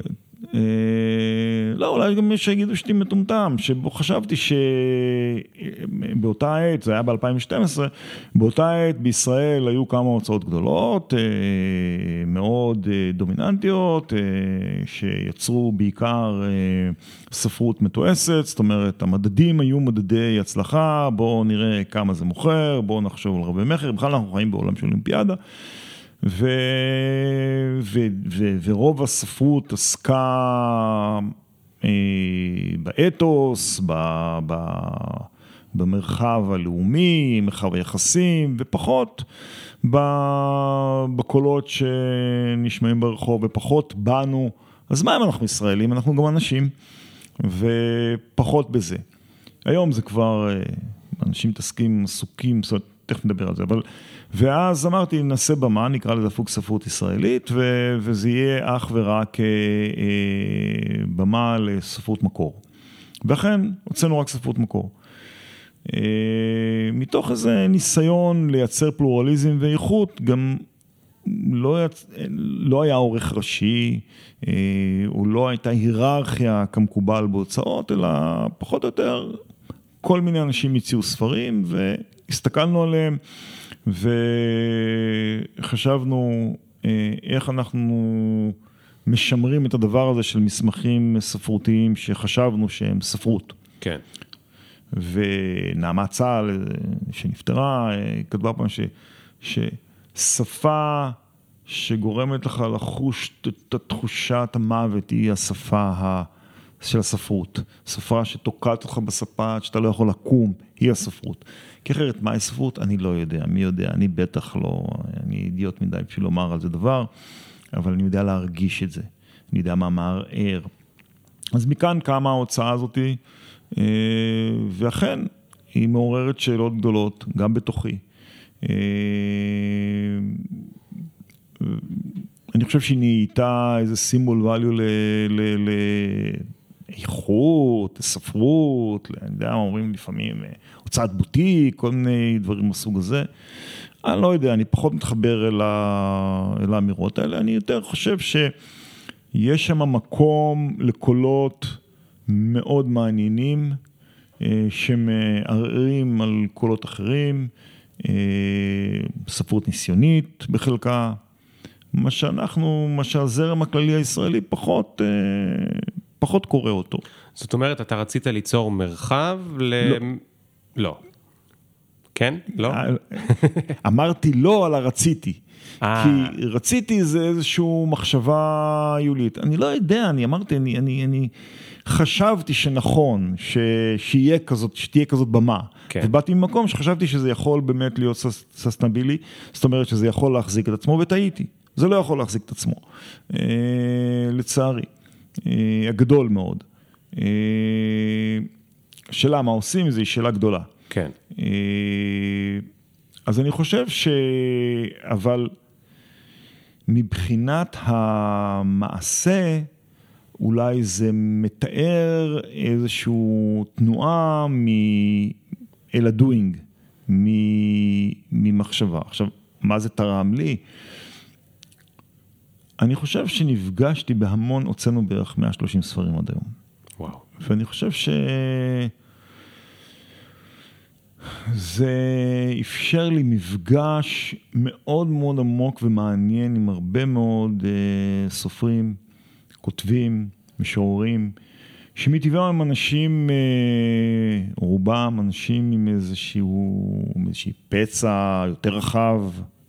אה, לא, אולי גם יש שיגידו שאתי מטומטם, שבו חשבתי שבאותה עת, זה היה ב-2012, באותה עת בישראל היו כמה הוצאות גדולות, אה, מאוד אה, דומיננטיות, שיצרו בעיקר ספרות מתועסת, זאת אומרת, המדדים היו מדדי הצלחה, בואו נראה כמה זה מוכר, בואו נחשוב על רבי מכר, בכלל אנחנו חיים בעולם של אולימפיאדה. ו, ו, ו, ורוב הספרות עסקה אה, באתוס, ב, ב, במרחב הלאומי, מרחב היחסים, ופחות בקולות שנשמעים ברחוב, ופחות בנו. אז מה אם אנחנו ישראלים? אנחנו גם אנשים, ופחות בזה. היום זה כבר, אה, אנשים מתעסקים, עסוקים, זאת אומרת, תכף נדבר על זה, אבל... ואז אמרתי, נעשה במה, נקרא לזה פוק ספרות ישראלית, ו- וזה יהיה אך ורק אה, אה, במה לספרות מקור. ואכן, הוצאנו רק ספרות מקור. אה, מתוך איזה ניסיון לייצר פלורליזם ואיכות, גם לא, יצ... לא היה עורך ראשי, אה, או לא הייתה היררכיה כמקובל בהוצאות, אלא פחות או יותר כל מיני אנשים הציעו ספרים והסתכלנו עליהם. וחשבנו אה, איך אנחנו משמרים את הדבר הזה של מסמכים ספרותיים שחשבנו שהם ספרות. כן. ונעמה צה"ל, שנפטרה, כתבה פעם ש, ששפה שגורמת לך לחוש את תחושת המוות היא השפה ה... של הספרות. שפה שתוקעת אותך בספה עד שאתה לא יכול לקום, היא הספרות. כי אחרת, מהי ספרות? אני לא יודע. מי יודע? אני בטח לא, אני אידיוט מדי בשביל לומר על זה דבר, אבל אני יודע להרגיש את זה. אני יודע מה מערער. אז מכאן קמה ההוצאה הזאתי, אה, ואכן, היא מעוררת שאלות גדולות, גם בתוכי. אה, אני חושב שהיא נהייתה איזה סימבול value לאיכות, לספרות, אני יודע מה אומרים לפעמים, אה, הוצאת בוטיק, כל מיני דברים מהסוג הזה. אני לא יודע, אני פחות מתחבר אל, ה... אל האמירות האלה, אני יותר חושב שיש שם מקום לקולות מאוד מעניינים, אה, שמערערים על קולות אחרים, אה, ספרות ניסיונית בחלקה, מה שאנחנו, מה שהזרם הכללי הישראלי פחות, פחות קורא אותו. זאת אומרת, אתה רצית ליצור מרחב ל... לא. לא. כן? לא? אה, אמרתי לא על הרציתי. אה. כי רציתי זה איזושהי מחשבה יולית. אני לא יודע, אני אמרתי, אני, אני, אני חשבתי שנכון ש, שיהיה כזאת, שתהיה כזאת במה. כן. ובאתי ממקום שחשבתי שזה יכול באמת להיות ססטנבילי, זאת אומרת שזה יכול להחזיק את עצמו, וטעיתי. זה לא יכול להחזיק את עצמו, אה, לצערי, הגדול מאוד. אה, שאלה מה עושים היא שאלה גדולה. כן. אז אני חושב ש... אבל מבחינת המעשה, אולי זה מתאר איזושהי תנועה מ... אל הדוינג, ממחשבה. עכשיו, מה זה תרם לי? אני חושב שנפגשתי בהמון, הוצאנו בערך 130 ספרים עד היום. וואו. ואני חושב ש... זה אפשר לי מפגש מאוד מאוד עמוק ומעניין עם הרבה מאוד uh, סופרים, כותבים, משוררים, שמטבעם הם אנשים, uh, רובם אנשים עם איזשהו, עם איזשהו פצע יותר רחב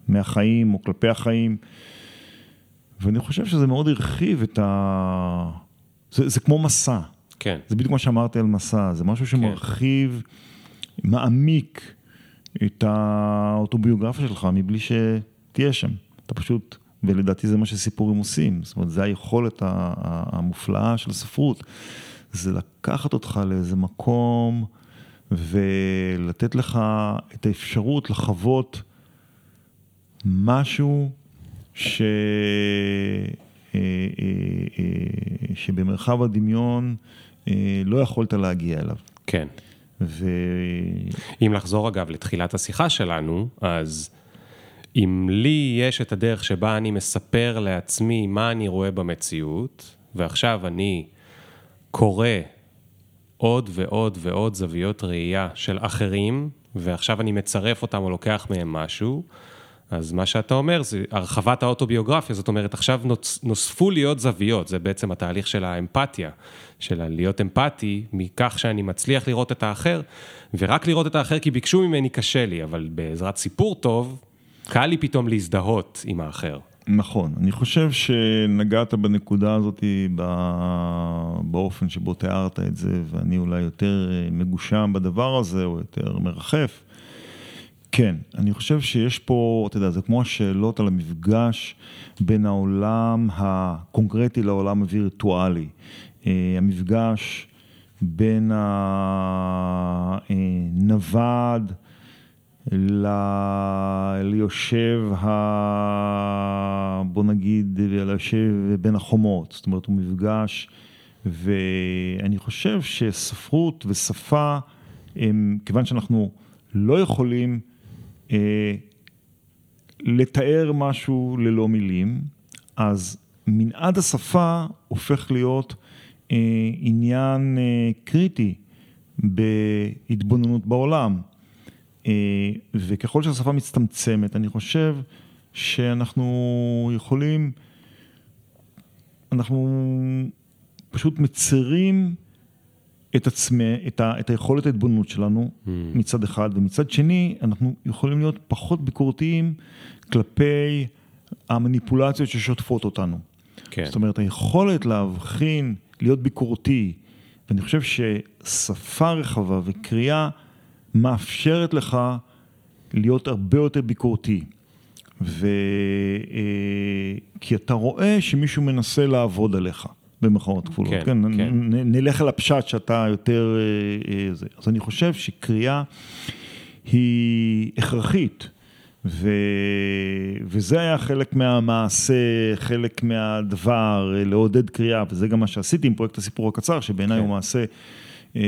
מהחיים או כלפי החיים. ואני חושב שזה מאוד הרחיב את ה... זה, זה כמו מסע. כן. זה בדיוק מה שאמרתי על מסע, זה משהו שמרחיב, כן. מעמיק את האוטוביוגרפיה שלך מבלי שתהיה שם. אתה פשוט, ולדעתי זה מה שסיפורים עושים, זאת אומרת, זה היכולת המופלאה של הספרות, זה לקחת אותך לאיזה מקום ולתת לך את האפשרות לחוות משהו ש... אה, אה, אה, שבמרחב הדמיון לא יכולת להגיע אליו. כן. ו... אם לחזור אגב לתחילת השיחה שלנו, אז אם לי יש את הדרך שבה אני מספר לעצמי מה אני רואה במציאות, ועכשיו אני קורא עוד ועוד ועוד זוויות ראייה של אחרים, ועכשיו אני מצרף אותם או לוקח מהם משהו, אז מה שאתה אומר זה הרחבת האוטוביוגרפיה, זאת אומרת עכשיו נוצ, נוספו לי עוד זוויות, זה בעצם התהליך של האמפתיה, של להיות אמפתי מכך שאני מצליח לראות את האחר, ורק לראות את האחר כי ביקשו ממני קשה לי, אבל בעזרת סיפור טוב, קל לי פתאום להזדהות עם האחר. נכון, אני חושב שנגעת בנקודה הזאת באופן שבו תיארת את זה, ואני אולי יותר מגושם בדבר הזה, או יותר מרחף. כן, אני חושב שיש פה, אתה יודע, זה כמו השאלות על המפגש בין העולם הקונקרטי לעולם הווירטואלי. אה, המפגש בין הנווד ל... ליושב, ה... בוא נגיד, ליושב בין החומות. זאת אומרת, הוא מפגש, ואני חושב שספרות ושפה, הם, כיוון שאנחנו לא יכולים אה, לתאר משהו ללא מילים, אז מנעד השפה הופך להיות אה, עניין אה, קריטי בהתבוננות בעולם. אה, וככל שהשפה מצטמצמת, אני חושב שאנחנו יכולים אנחנו פשוט מצרים את עצמי, את, ה, את היכולת ההתבוננות שלנו mm. מצד אחד, ומצד שני אנחנו יכולים להיות פחות ביקורתיים כלפי המניפולציות ששוטפות אותנו. כן. זאת אומרת, היכולת להבחין, להיות ביקורתי, ואני חושב ששפה רחבה וקריאה מאפשרת לך להיות הרבה יותר ביקורתי. ו... אה, כי אתה רואה שמישהו מנסה לעבוד עליך, במחאות כפולות. כן, כן. כן. נלך על הפשט שאתה יותר... אה, אה, זה. אז אני חושב שקריאה היא הכרחית. ו... וזה היה חלק מהמעשה, חלק מהדבר, לעודד קריאה, וזה גם מה שעשיתי עם פרויקט הסיפור הקצר, שבעיניי כן. הוא מעשה אה,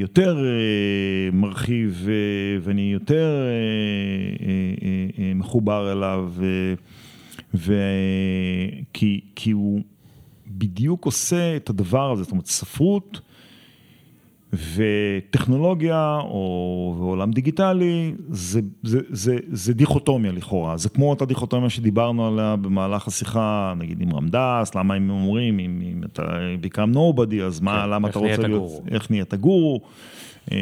יותר אה, מרחיב ואני יותר אה, מחובר אליו, ו... כי, כי הוא בדיוק עושה את הדבר הזה, זאת אומרת ספרות וטכנולוגיה או עולם דיגיטלי זה, זה, זה, זה דיכוטומיה לכאורה, זה כמו אותה דיכוטומיה שדיברנו עליה במהלך השיחה, נגיד עם רמדס, למה הם אומרים, אם, אם אתה become nobody, אז מה, כן, למה אתה רוצה להיות, גורו. איך נהיית גורו, אה,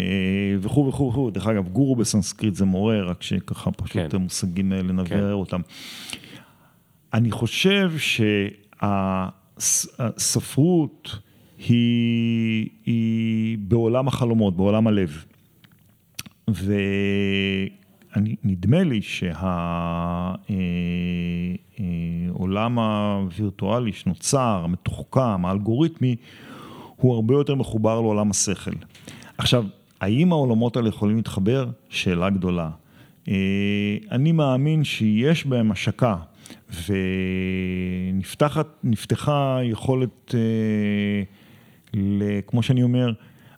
וכו' וכו' וכו', דרך אגב גורו בסנסקריט זה מורה, רק שככה פשוט כן. המושגים האלה נבהר כן. אותם. אני חושב שהספרות, היא, היא בעולם החלומות, בעולם הלב. ונדמה לי שהעולם הווירטואלי שנוצר, המתוחכם, האלגוריתמי, הוא הרבה יותר מחובר לעולם השכל. עכשיו, האם העולמות האלה יכולים להתחבר? שאלה גדולה. אני מאמין שיש בהם השקה, ונפתחה יכולת כמו שאני אומר,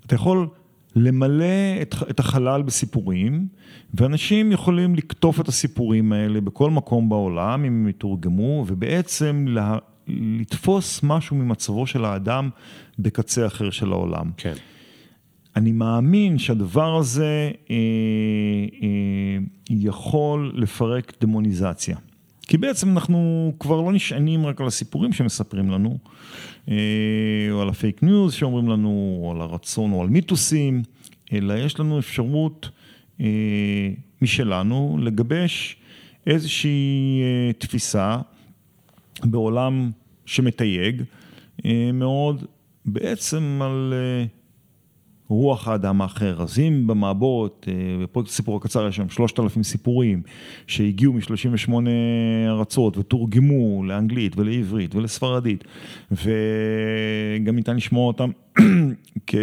אתה יכול למלא את, את החלל בסיפורים, ואנשים יכולים לקטוף את הסיפורים האלה בכל מקום בעולם, אם הם יתורגמו, ובעצם לה, לתפוס משהו ממצבו של האדם בקצה אחר של העולם. כן. אני מאמין שהדבר הזה אה, אה, יכול לפרק דמוניזציה. כי בעצם אנחנו כבר לא נשענים רק על הסיפורים שמספרים לנו, אה, או על הפייק ניוז שאומרים לנו, או על הרצון, או על מיתוסים, אלא יש לנו אפשרות אה, משלנו לגבש איזושהי אה, תפיסה בעולם שמתייג מאוד בעצם על רוח האדם האחר. אז אם במעבורת, אה, בפרויקט הסיפור הקצר יש שם 3,000 סיפורים שהגיעו מ-38 ארצות ותורגמו לאנגלית ולעברית ולספרדית, וגם ניתן לשמוע אותם [CLEARS THROAT] כ...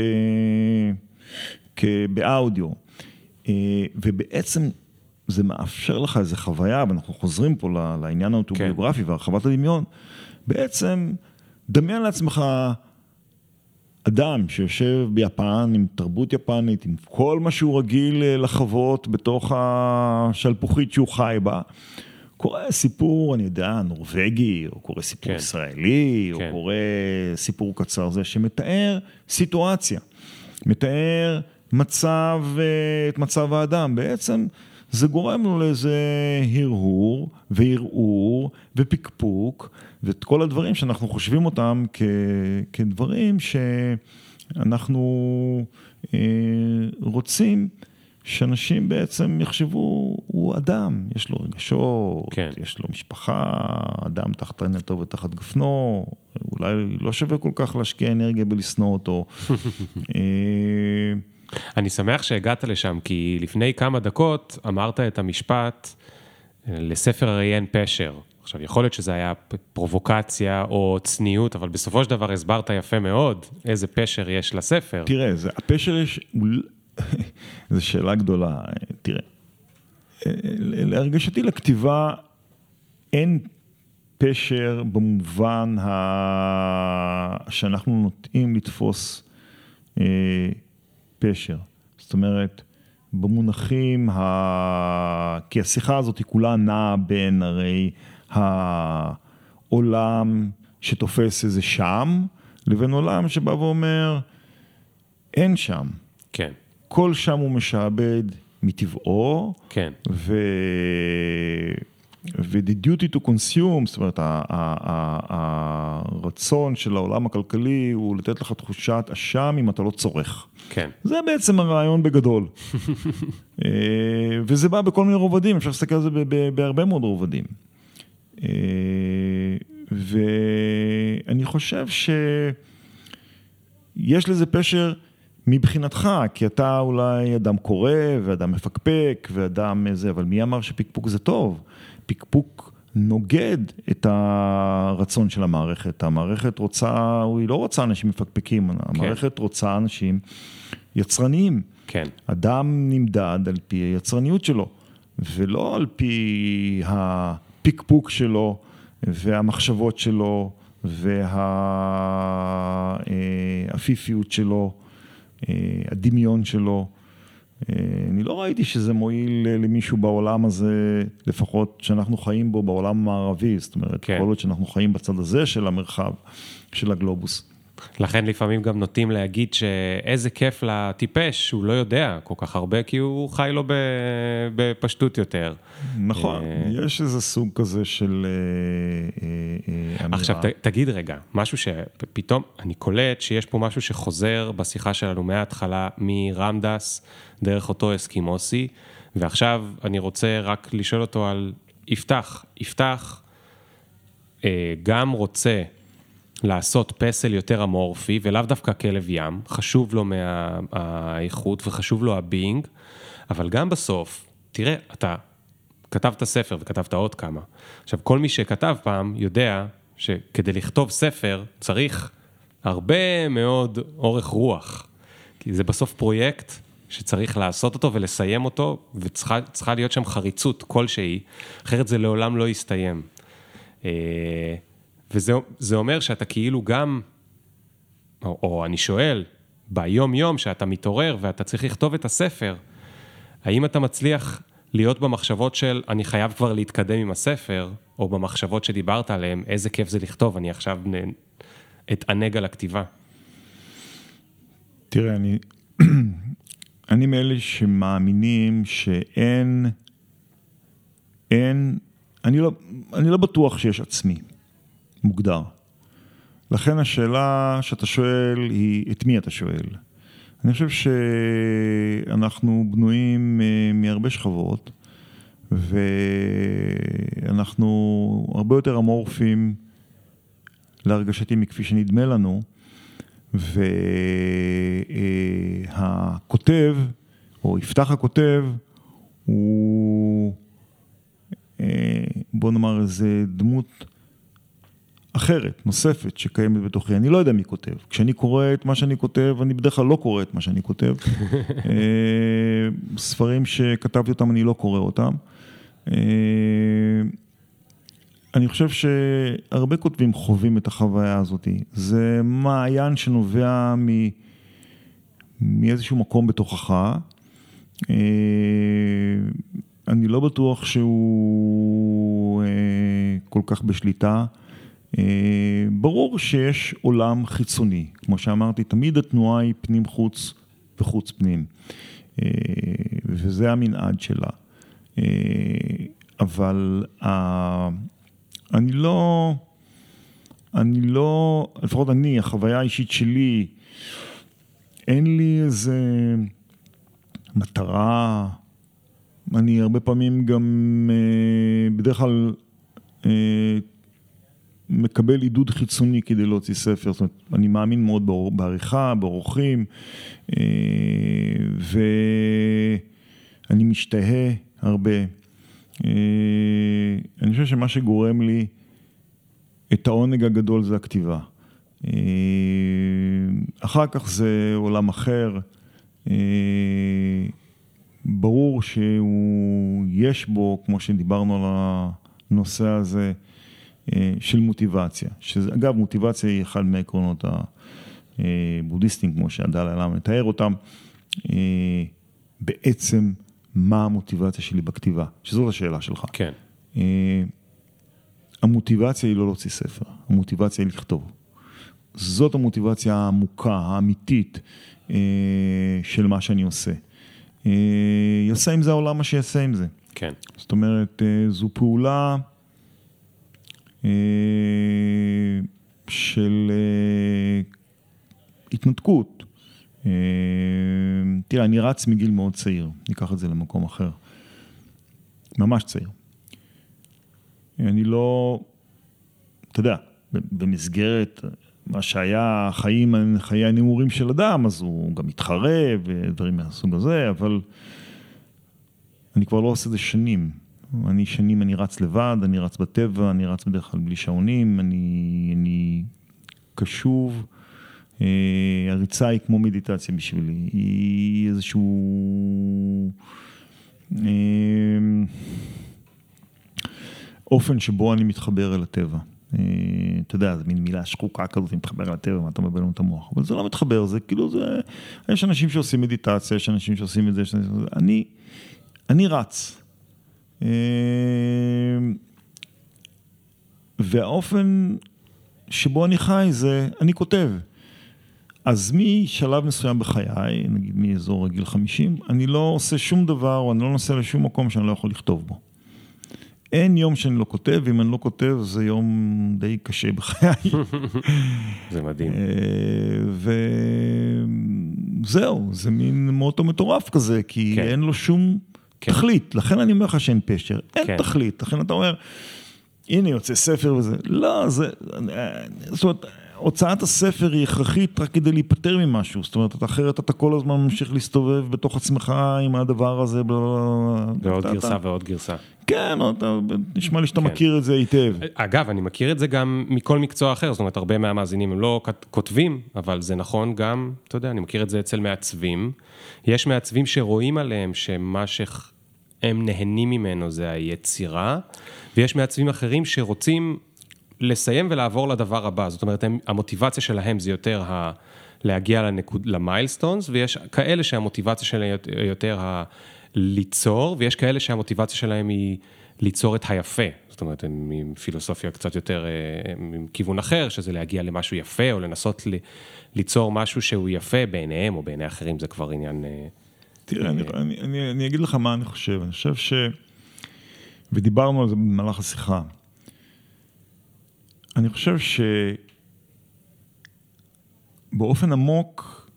באודיו, אה, ובעצם זה מאפשר לך איזו חוויה, ואנחנו חוזרים פה לעניין האוטוביוגרפי כן. והרחבת הדמיון, בעצם דמיין לעצמך אדם שיושב ביפן עם תרבות יפנית, עם כל מה שהוא רגיל אה, לחוות בתוך השלפוחית שהוא חי בה, קורא סיפור, אני יודע, נורבגי, או קורא סיפור כן. ישראלי, כן. או קורא סיפור קצר זה, שמתאר סיטואציה, מתאר מצב, אה, את מצב האדם. בעצם זה גורם לו לאיזה הרהור וערעור ופקפוק, ואת כל הדברים שאנחנו חושבים אותם כ, כדברים שאנחנו אה, רוצים שאנשים בעצם יחשבו, הוא אדם, יש לו רגשות, כן. יש לו משפחה, אדם תחת עינתו ותחת גפנו, אולי לא שווה כל כך להשקיע אנרגיה בלשנוא אותו. [LAUGHS] אה, אני שמח שהגעת לשם, כי לפני כמה דקות אמרת את המשפט, לספר הרי אין פשר. עכשיו, יכול להיות שזה היה פרובוקציה או צניעות, אבל בסופו של דבר הסברת יפה מאוד איזה פשר יש לספר. תראה, זה, הפשר יש, [LAUGHS] זו שאלה גדולה, תראה. להרגשתי לכתיבה אין פשר במובן ה... שאנחנו נוטים לתפוס אה, פשר. זאת אומרת, במונחים, ה... כי השיחה הזאת היא כולה נעה בין הרי העולם שתופס איזה שם, לבין עולם שבא ואומר, אין שם. כן. כל שם הוא משעבד מטבעו. כן. ו... ו-the duty to consume, זאת אומרת, הרצון של העולם הכלכלי הוא לתת לך תחושת אשם אם אתה לא צורך. כן. זה בעצם הרעיון בגדול. [LAUGHS] וזה בא בכל מיני רובדים, אפשר להסתכל על זה בהרבה מאוד רובדים. ואני חושב שיש לזה פשר מבחינתך, כי אתה אולי אדם קורא ואדם מפקפק ואדם זה, אבל מי אמר שפקפוק זה טוב? פקפוק נוגד את הרצון של המערכת. המערכת רוצה, היא לא רוצה אנשים מפקפקים, כן. המערכת רוצה אנשים יצרניים. כן. אדם נמדד על פי היצרניות שלו, ולא על פי הפקפוק שלו והמחשבות שלו והעפיפיות שלו. אה, הדמיון שלו. אה, אני לא ראיתי שזה מועיל למישהו בעולם הזה, לפחות שאנחנו חיים בו בעולם המערבי, זאת אומרת, כן. כל עוד שאנחנו חיים בצד הזה של המרחב, של הגלובוס. לכן לפעמים גם נוטים להגיד שאיזה כיף לטיפש, הוא לא יודע כל כך הרבה, כי הוא חי לו בפשטות יותר. נכון, אה, יש איזה סוג כזה של אה, אה, אמירה. עכשיו, תגיד רגע, משהו שפתאום, אני קולט שיש פה משהו שחוזר בשיחה שלנו מההתחלה, מרמדס, דרך אותו אסקימוסי, ועכשיו אני רוצה רק לשאול אותו על יפתח. יפתח גם רוצה לעשות פסל יותר אמורפי, ולאו דווקא כלב ים, חשוב לו מהאיכות וחשוב לו הבינג, אבל גם בסוף, תראה, אתה כתבת ספר וכתבת עוד כמה. עכשיו, כל מי שכתב פעם יודע שכדי לכתוב ספר צריך הרבה מאוד אורך רוח, כי זה בסוף פרויקט שצריך לעשות אותו ולסיים אותו, וצריכה להיות שם חריצות כלשהי, אחרת זה לעולם לא יסתיים. אה, וזה אומר שאתה כאילו גם, או, או אני שואל, ביום-יום שאתה מתעורר ואתה צריך לכתוב את הספר, האם אתה מצליח להיות במחשבות של אני חייב כבר להתקדם עם הספר, או במחשבות שדיברת עליהן, איזה כיף זה לכתוב, אני עכשיו אתענג על הכתיבה. תראה, אני, אני מאלה שמאמינים שאין, אין, אני לא, אני לא בטוח שיש עצמי. מוגדר. לכן השאלה שאתה שואל היא, את מי אתה שואל? אני חושב שאנחנו בנויים אה, מהרבה שכבות, ואנחנו הרבה יותר אמורפים להרגשתי מכפי שנדמה לנו, והכותב, או יפתח הכותב, הוא, אה, בוא נאמר, איזה דמות אחרת, נוספת, שקיימת בתוכי. אני לא יודע מי כותב. כשאני קורא את מה שאני כותב, אני בדרך כלל לא קורא את מה שאני כותב. [LAUGHS] אה, ספרים שכתבתי אותם, אני לא קורא אותם. אה, אני חושב שהרבה כותבים חווים את החוויה הזאת. זה מעיין שנובע מ... מאיזשהו מקום בתוכך. אה, אני לא בטוח שהוא כל כך בשליטה. אה, ברור שיש עולם חיצוני, כמו שאמרתי, תמיד התנועה היא פנים-חוץ וחוץ-פנים, אה, וזה המנעד שלה. אה, אבל אני לא, אני לא, לפחות אני, החוויה האישית שלי, אין לי איזה מטרה, אני הרבה פעמים גם, בדרך כלל, מקבל עידוד חיצוני כדי להוציא ספר, זאת אומרת, אני מאמין מאוד בעריכה, באורחים, אה, ואני משתהה הרבה. אה, אני חושב שמה שגורם לי את העונג הגדול זה הכתיבה. אה, אחר כך זה עולם אחר. ברור שיש בו, כמו שדיברנו על הנושא הזה, אה, של מוטיבציה, שאגב מוטיבציה היא אחד מהעקרונות הבודהיסטיים, כמו שהדל עלם מתאר אותם, אה, בעצם מה המוטיבציה שלי בכתיבה, שזאת השאלה שלך. כן. אה, המוטיבציה היא לא להוציא ספר, המוטיבציה היא לכתוב. זאת המוטיבציה העמוקה, האמיתית של מה שאני עושה. יעשה עם זה העולם מה שיעשה עם זה. כן. זאת אומרת, זו פעולה של התנתקות. תראה, אני רץ מגיל מאוד צעיר, ניקח את זה למקום אחר. ממש צעיר. אני לא, אתה יודע, במסגרת מה שהיה חיים, חיי הנעורים של אדם, אז הוא גם מתחרה ודברים מהסוג הזה, אבל אני כבר לא עושה את זה שנים. אני שנים, אני רץ לבד, אני רץ בטבע, אני רץ בדרך כלל בלי שעונים, אני, אני קשוב. אה, הריצה היא כמו מדיטציה בשבילי, היא איזשהו... אה, אופן שבו אני מתחבר אל הטבע. אה, אתה יודע, זו מין מילה שחוקה כזאת, מתחבר אל הטבע, מה אתה מבלבל את המוח, אבל זה לא מתחבר, זה כאילו, זה, יש אנשים שעושים מדיטציה, יש אנשים שעושים את זה, יש אנשים, אני, אני רץ. והאופן שבו אני חי זה, אני כותב. אז משלב מסוים בחיי, נגיד מאזור הגיל 50, אני לא עושה שום דבר, או אני לא נוסע לשום מקום שאני לא יכול לכתוב בו. אין יום שאני לא כותב, ואם אני לא כותב זה יום די קשה בחיי. [LAUGHS] זה מדהים. אה, וזהו, זה מין מוטו מטורף כזה, כי כן. אין לו שום כן. תכלית. לכן אני אומר לך שאין פשר, אין כן. תכלית. לכן אתה אומר, הנה יוצא ספר וזה. לא, זה... זאת אומרת... הוצאת הספר היא הכרחית רק כדי להיפטר ממשהו, זאת אומרת, אחרת אתה כל הזמן ממשיך להסתובב בתוך עצמך עם הדבר הזה. ועוד גרסה ועוד גרסה. כן, נשמע לי שאתה כן. מכיר את זה היטב. אגב, אני מכיר את זה גם מכל מקצוע אחר, זאת אומרת, הרבה מהמאזינים הם לא כותבים, אבל זה נכון גם, אתה יודע, אני מכיר את זה אצל מעצבים. יש מעצבים שרואים עליהם שמה שהם נהנים ממנו זה היצירה, ויש מעצבים אחרים שרוצים לסיים ולעבור לדבר הבא, זאת אומרת, הם, המוטיבציה שלהם זה יותר ה... להגיע לנקוד, למיילסטונס, ויש כאלה שהמוטיבציה שלהם יותר ה... ליצור, ויש כאלה שהמוטיבציה שלהם היא ליצור את היפה, זאת אומרת, הם עם פילוסופיה קצת יותר, אה, עם כיוון אחר, שזה להגיע למשהו יפה, או לנסות ל... ליצור משהו שהוא יפה בעיניהם, או בעיני אחרים, זה כבר עניין... אה, תראה, אני, אה, אני, אני, אני אגיד לך מה אני חושב, אני חושב ש... ודיברנו על זה במהלך השיחה. אני חושב שבאופן עמוק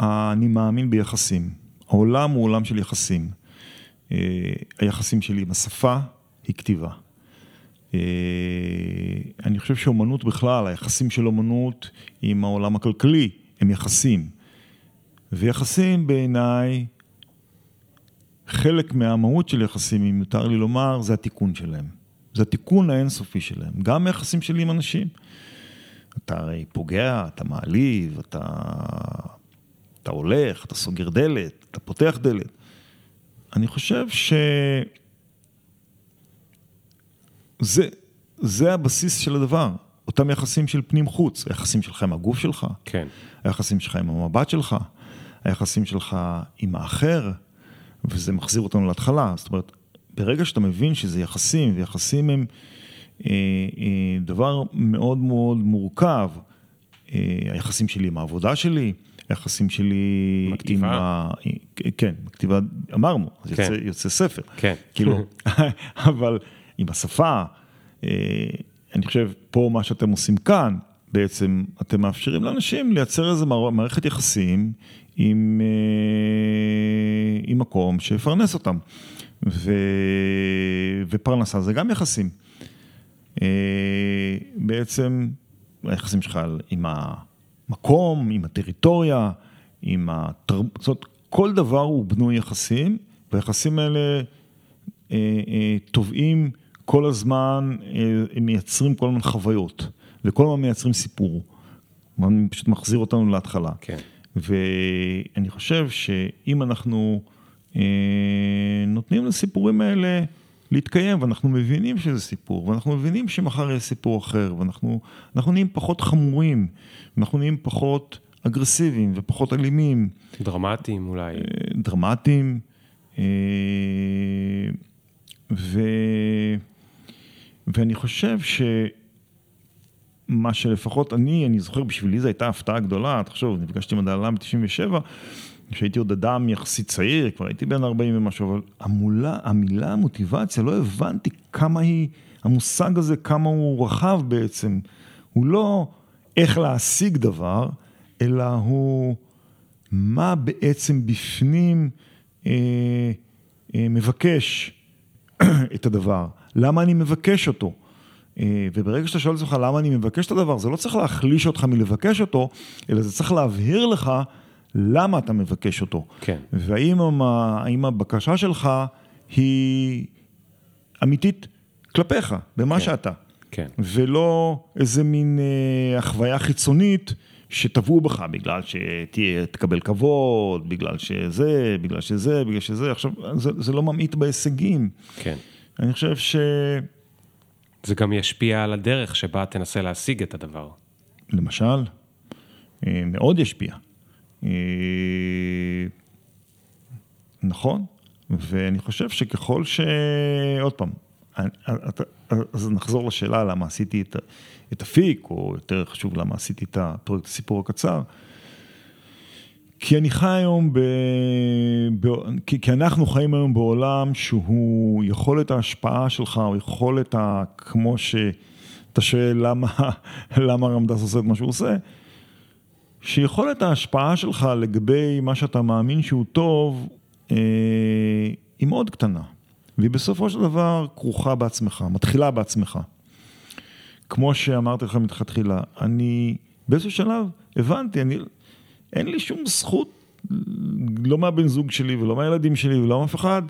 אני מאמין ביחסים. העולם הוא עולם של יחסים. אה, היחסים שלי עם השפה היא כתיבה. אה, אני חושב שאומנות בכלל, היחסים של אומנות עם העולם הכלכלי הם יחסים. ויחסים בעיניי, חלק מהמהות של יחסים, אם מותר לי לומר, זה התיקון שלהם. זה התיקון האינסופי שלהם, גם היחסים שלי עם אנשים. אתה הרי פוגע, אתה מעליב, אתה, אתה הולך, אתה סוגר דלת, אתה פותח דלת. אני חושב שזה זה הבסיס של הדבר, אותם יחסים של פנים-חוץ, היחסים שלך עם הגוף שלך, כן. היחסים שלך עם המבט שלך, היחסים שלך עם האחר, וזה מחזיר אותנו להתחלה, זאת אומרת, ברגע שאתה מבין שזה יחסים, ויחסים הם אה, אה, דבר מאוד מאוד מורכב, אה, היחסים שלי עם העבודה שלי, היחסים שלי עם ה... כן, בכתיבה, אמרנו, אז כן. יוצא, יוצא ספר. כן. כאילו, [LAUGHS] אבל עם השפה, אה, אני חושב, פה מה שאתם עושים כאן, בעצם אתם מאפשרים לאנשים לייצר איזו מערכת יחסים עם, אה, עם מקום שיפרנס אותם. ו... ופרנסה זה גם יחסים. אה, בעצם היחסים שלך עם המקום, עם הטריטוריה, עם התרבות, זאת אומרת, כל דבר הוא בנוי יחסים, והיחסים האלה אה, אה, תובעים כל הזמן, הם מייצרים כל הזמן חוויות, וכל הזמן מייצרים סיפור. פשוט מחזיר אותנו להתחלה. כן. ואני חושב שאם אנחנו... אה, נותנים לסיפורים האלה להתקיים, ואנחנו מבינים שזה סיפור, ואנחנו מבינים שמחר יהיה סיפור אחר, ואנחנו נהיים פחות חמורים, אנחנו נהיים פחות אגרסיביים ופחות אלימים. דרמטיים אולי. אה, דרמטיים. אה, ו... ואני חושב שמה שלפחות אני, אני זוכר בשבילי זו הייתה הפתעה גדולה, תחשוב, נפגשתי עם הדל"ל ב-97, כשהייתי עוד אדם יחסית צעיר, כבר הייתי בן 40 ומשהו, אבל המולה, המילה מוטיבציה, לא הבנתי כמה היא המושג הזה, כמה הוא רחב בעצם, הוא לא איך להשיג דבר, אלא הוא מה בעצם בפנים אה, אה, מבקש [CLEARS THROAT] את הדבר, למה אני מבקש אותו. אה, וברגע שאתה שואל את עצמך למה אני מבקש את הדבר, זה לא צריך להחליש אותך מלבקש אותו, אלא זה צריך להבהיר לך למה אתה מבקש אותו. כן. והאם הבקשה שלך היא אמיתית כלפיך, במה כן. שאתה. כן. ולא איזה מין אה, החוויה חיצונית שטבעו בך בגלל שתקבל כבוד, בגלל שזה, בגלל שזה, בגלל שזה. עכשיו, זה, זה לא ממעיט בהישגים. כן. אני חושב ש... זה גם ישפיע על הדרך שבה תנסה להשיג את הדבר. למשל, אה, מאוד ישפיע. אה, נכון, ואני חושב שככל ש... עוד פעם, אז נחזור לשאלה למה עשיתי את, את אפיק, או יותר חשוב למה עשיתי את הפרויקט הסיפור הקצר. כי אני חי היום ב... ב... כי, כי אנחנו חיים היום בעולם שהוא יכולת ההשפעה שלך, או יכולת ה... כמו שאתה שואל למה, [LAUGHS] למה רמדס עושה את מה שהוא עושה, שיכולת ההשפעה שלך לגבי מה שאתה מאמין שהוא טוב, אה, היא מאוד קטנה. והיא בסופו של דבר כרוכה בעצמך, מתחילה בעצמך. כמו שאמרתי לך מתחתחילה, אני באיזשהו שלב הבנתי, אני, אין לי שום זכות, לא מהבן זוג שלי ולא מהילדים שלי ולא מאף אחד,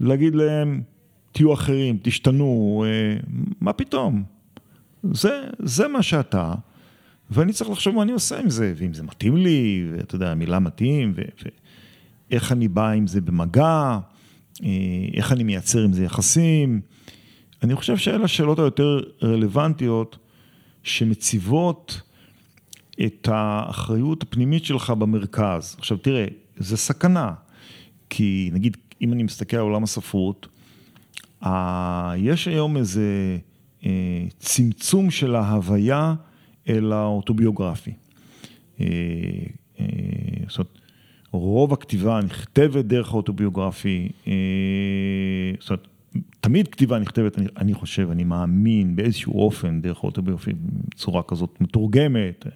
להגיד להם, תהיו אחרים, תשתנו, אה, מה פתאום? זה, זה מה שאתה, ואני צריך לחשוב מה אני עושה עם זה, ואם זה מתאים לי, ואתה יודע, המילה מתאים, ואיך אני בא עם זה במגע, אה, איך אני מייצר עם זה יחסים. אני חושב שאלה השאלות היותר רלוונטיות, שמציבות את האחריות הפנימית שלך במרכז. עכשיו תראה, זה סכנה, כי נגיד, אם אני מסתכל על עולם הספרות, יש היום איזה אה, צמצום של ההוויה אל האוטוביוגרפי. אה, אה, זאת אומרת, רוב הכתיבה נכתבת דרך האוטוביוגרפי, אה, זאת אומרת, תמיד כתיבה נכתבת, אני, אני חושב, אני מאמין באיזשהו אופן דרך האוטוביוגרפי, בצורה כזאת מתורגמת.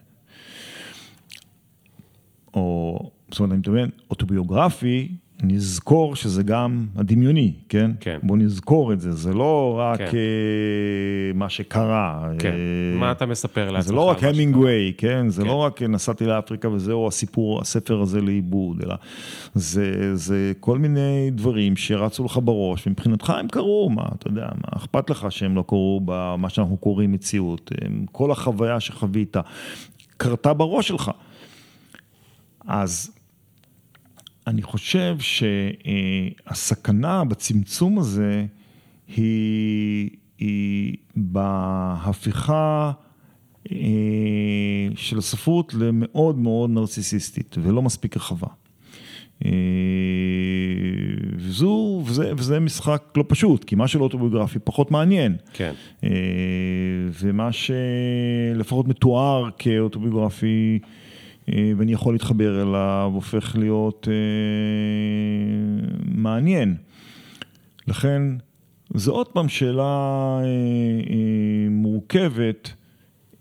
או, זאת אומרת, אני מתכוון, אוטוביוגרפי, נזכור שזה גם הדמיוני, כן? כן. בוא נזכור את זה, זה לא רק כן. אה, מה שקרה. כן. אה, מה אתה מספר לעצמך? זה לא רק? המינגווי, כן? זה כן. לא רק נסעתי לאפריקה וזהו הסיפור, הספר הזה לאיבוד, אלא זה, זה כל מיני דברים שרצו לך בראש, ומבחינתך הם קרו, מה, אתה יודע, מה אכפת לך שהם לא קרו במה שאנחנו קוראים מציאות? כל החוויה שחווית קרתה בראש שלך. אז אני חושב שהסכנה בצמצום הזה היא, היא בהפיכה אה, של הספרות למאוד מאוד נרציסיסטית ולא מספיק רחבה. אה, וזו, וזה, וזה משחק לא פשוט, כי מה שלא אוטוביוגרפי פחות מעניין. כן. אה, ומה שלפחות מתואר כאוטוביוגרפי, ואני יכול להתחבר אליו, הופך להיות אה, מעניין. לכן, זו עוד פעם שאלה אה, אה, מורכבת,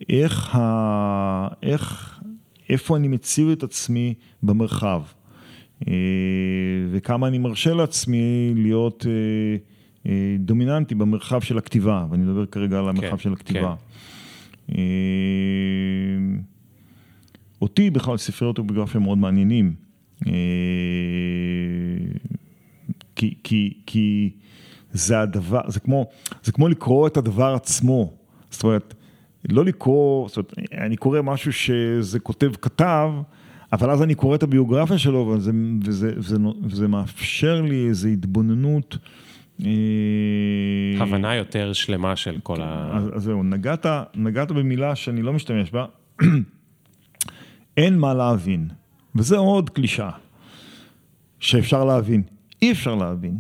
איך, ה, איך, איפה אני מציב את עצמי במרחב, אה, וכמה אני מרשה לעצמי להיות אה, אה, דומיננטי במרחב של הכתיבה, ואני מדבר כרגע על המרחב כן, של הכתיבה. אה, אותי בכלל ספרי אוטוביוגרפיה מאוד מעניינים. אה, כי, כי, כי זה הדבר, זה כמו, זה כמו לקרוא את הדבר עצמו. זאת אומרת, לא לקרוא, זאת אומרת, אני קורא משהו שזה כותב כתב, אבל אז אני קורא את הביוגרפיה שלו, וזה, וזה, וזה, וזה מאפשר לי איזו התבוננות. אה, הבנה יותר שלמה של כל ה... אז, אז זהו, נגעת, נגעת במילה שאני לא משתמש בה, אין מה להבין, וזה עוד קלישאה, שאפשר להבין, אי אפשר להבין.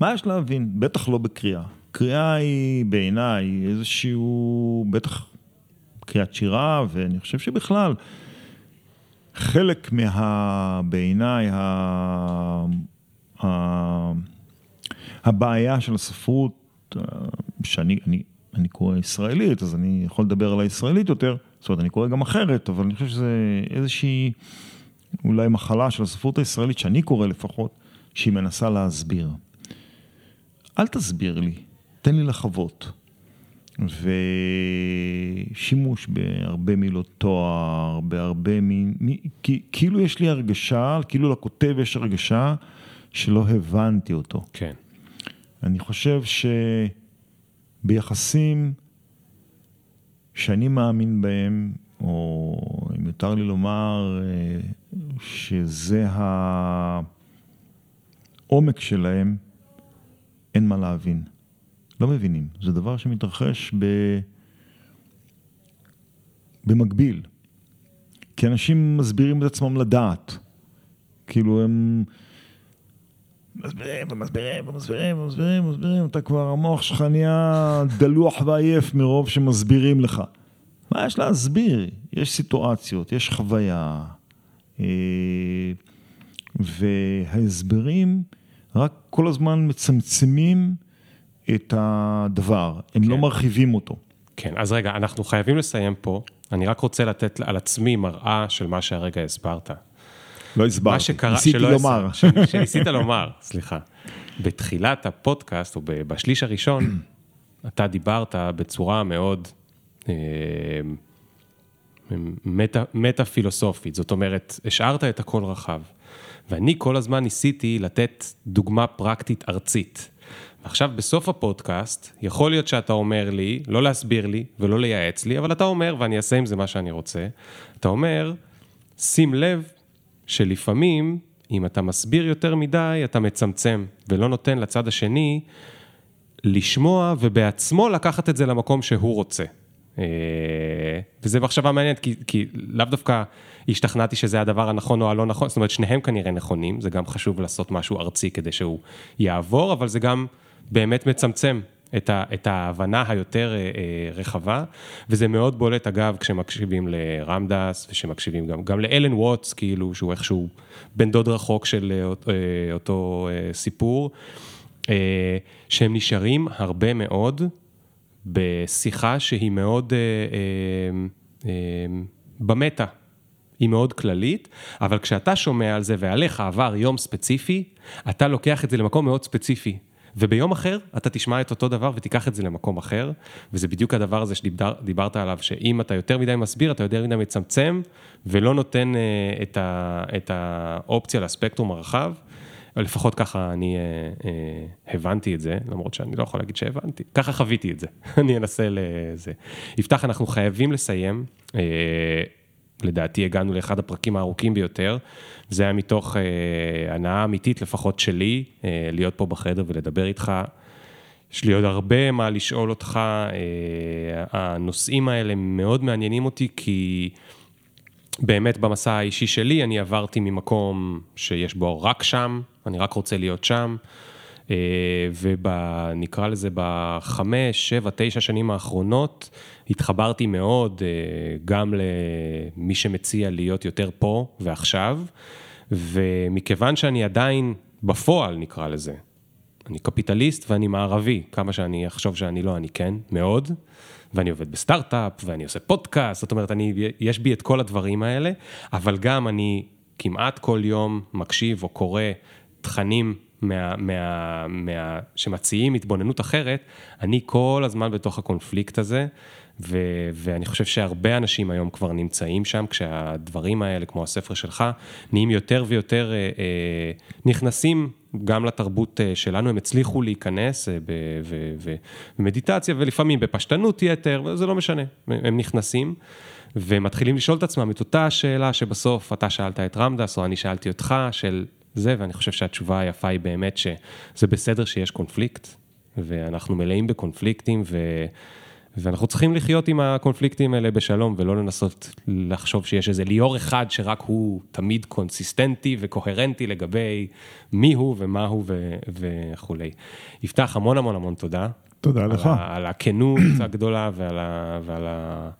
מה יש להבין? בטח לא בקריאה. קריאה היא בעיניי איזשהו, בטח קריאת שירה, ואני חושב שבכלל, חלק מה... בעיניי, ה... ה... הבעיה של הספרות, שאני אני, אני קורא ישראלית, אז אני יכול לדבר על הישראלית יותר, זאת אומרת, אני קורא גם אחרת, אבל אני חושב שזה איזושהי אולי מחלה של הספרות הישראלית, שאני קורא לפחות, שהיא מנסה להסביר. אל תסביר לי, תן לי לחוות. ושימוש בהרבה מילות תואר, בהרבה מ... מ... כאילו יש לי הרגשה, כאילו לכותב יש הרגשה שלא הבנתי אותו. כן. אני חושב שביחסים שאני מאמין בהם, או אם יותר לי לומר אה, שזה העומק שלהם, אין מה להבין. לא מבינים. זה דבר שמתרחש ב... במקביל. כי אנשים מסבירים את עצמם לדעת. כאילו הם מסבירים ומסבירים ומסבירים ומסבירים ומסבירים, אתה כבר, המוח שלך נהיה דלוח ועייף מרוב שמסבירים לך. מה יש להסביר? יש סיטואציות, יש חוויה, אה, וההסברים רק כל הזמן מצמצמים את הדבר, הם לא כן. לא מרחיבים אותו. כן, אז רגע, אנחנו חייבים לסיים פה. אני רק רוצה לתת על עצמי מראה של מה שהרגע הסברת. לא הסברתי, מה שקרה, ניסיתי לומר. ש, שניסית לומר, [LAUGHS] סליחה. בתחילת הפודקאסט, או בשליש הראשון, [CLEARS THROAT] אתה דיברת בצורה מאוד אה, מטה, מטה זאת אומרת, השארת את הכל רחב. ואני כל הזמן ניסיתי לתת דוגמה פרקטית ארצית. עכשיו, בסוף הפודקאסט, יכול להיות שאתה אומר לי, לא להסביר לי ולא לייעץ לי, אבל אתה אומר, ואני אעשה עם זה מה שאני רוצה, אתה אומר, שים לב שלפעמים, אם אתה מסביר יותר מדי, אתה מצמצם, ולא נותן לצד השני לשמוע ובעצמו לקחת את זה למקום שהוא רוצה. אה, וזה מחשבה מעניינת, כי, כי לאו דווקא השתכנעתי שזה הדבר הנכון או הלא נכון, זאת אומרת, שניהם כנראה נכונים, זה גם חשוב לעשות משהו ארצי כדי שהוא יעבור, אבל זה גם באמת מצמצם את, ה, את ההבנה היותר אה, אה, רחבה, וזה מאוד בולט אגב כשמקשיבים לרמדס ושמקשיבים גם, גם לאלן ווטס, כאילו שהוא איכשהו בן דוד רחוק של אה, אותו אה, סיפור, שהם נשארים הרבה מאוד בשיחה שהיא מאוד במטה. היא מאוד כללית, אבל כשאתה שומע על זה ועליך עבר יום ספציפי, אתה לוקח את זה למקום מאוד ספציפי. וביום אחר אתה תשמע את אותו דבר ותיקח את זה למקום אחר, וזה בדיוק הדבר הזה שדיברת עליו, שאם אתה יותר מדי מסביר, אתה יותר מדי מצמצם, ולא נותן uh, את, ה, את האופציה לספקטרום הרחב. לפחות ככה אני uh, uh, הבנתי את זה, למרות שאני לא יכול להגיד שהבנתי, ככה חוויתי את זה, [LAUGHS] אני אנסה לזה. יפתח, אנחנו חייבים לסיים. Uh, לדעתי הגענו לאחד הפרקים הארוכים ביותר. זה היה מתוך אה, הנאה אמיתית, לפחות שלי, אה, להיות פה בחדר ולדבר איתך. יש לי עוד הרבה מה לשאול אותך, אה, הנושאים האלה מאוד מעניינים אותי, כי באמת במסע האישי שלי אני עברתי ממקום שיש בו רק שם, אני רק רוצה להיות שם. אה, ונקרא לזה בחמש, שבע, תשע שנים האחרונות, התחברתי מאוד אה, גם למי שמציע להיות יותר פה ועכשיו, ומכיוון שאני עדיין בפועל, נקרא לזה, אני קפיטליסט ואני מערבי, כמה שאני אחשוב שאני לא, אני כן, מאוד, ואני עובד בסטארט-אפ, ואני עושה פודקאסט, זאת אומרת, אני, יש בי את כל הדברים האלה, אבל גם אני כמעט כל יום מקשיב או קורא תכנים מה, מה, מה, שמציעים התבוננות אחרת, אני כל הזמן בתוך הקונפליקט הזה, ו, ואני חושב שהרבה אנשים היום כבר נמצאים שם, כשהדברים האלה, כמו הספר שלך, נהיים יותר ויותר אה, אה, נכנסים גם לתרבות אה, שלנו, הם הצליחו להיכנס אה, במדיטציה ולפעמים בפשטנות יתר, זה לא משנה, הם נכנסים. ומתחילים לשאול את עצמם את אותה שאלה שבסוף אתה שאלת את רמדס, או אני שאלתי אותך, של זה, ואני חושב שהתשובה היפה היא באמת שזה בסדר שיש קונפליקט, ואנחנו מלאים בקונפליקטים, ו... ואנחנו צריכים לחיות עם הקונפליקטים האלה בשלום, ולא לנסות לחשוב שיש איזה ליאור אחד שרק הוא תמיד קונסיסטנטי וקוהרנטי לגבי מי הוא ומה הוא ו... וכולי. יפתח, המון המון המון תודה. תודה על לך. ה... על הכנות [COUGHS] הגדולה ועל ה... ועל ה...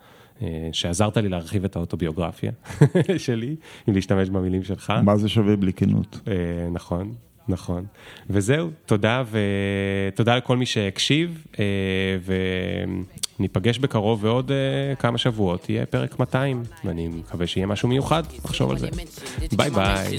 אה, שעזרת לי להרחיב את האוטוביוגרפיה [LAUGHS] שלי, אם להשתמש במילים שלך. מה זה שווה בלי כנות? אה, נכון. נכון. וזהו, תודה ותודה לכל מי שהקשיב, אה, וניפגש בקרוב ועוד אה, כמה שבועות, יהיה פרק 200, ואני מקווה שיהיה משהו מיוחד, נחשוב על זה. ביי ביי.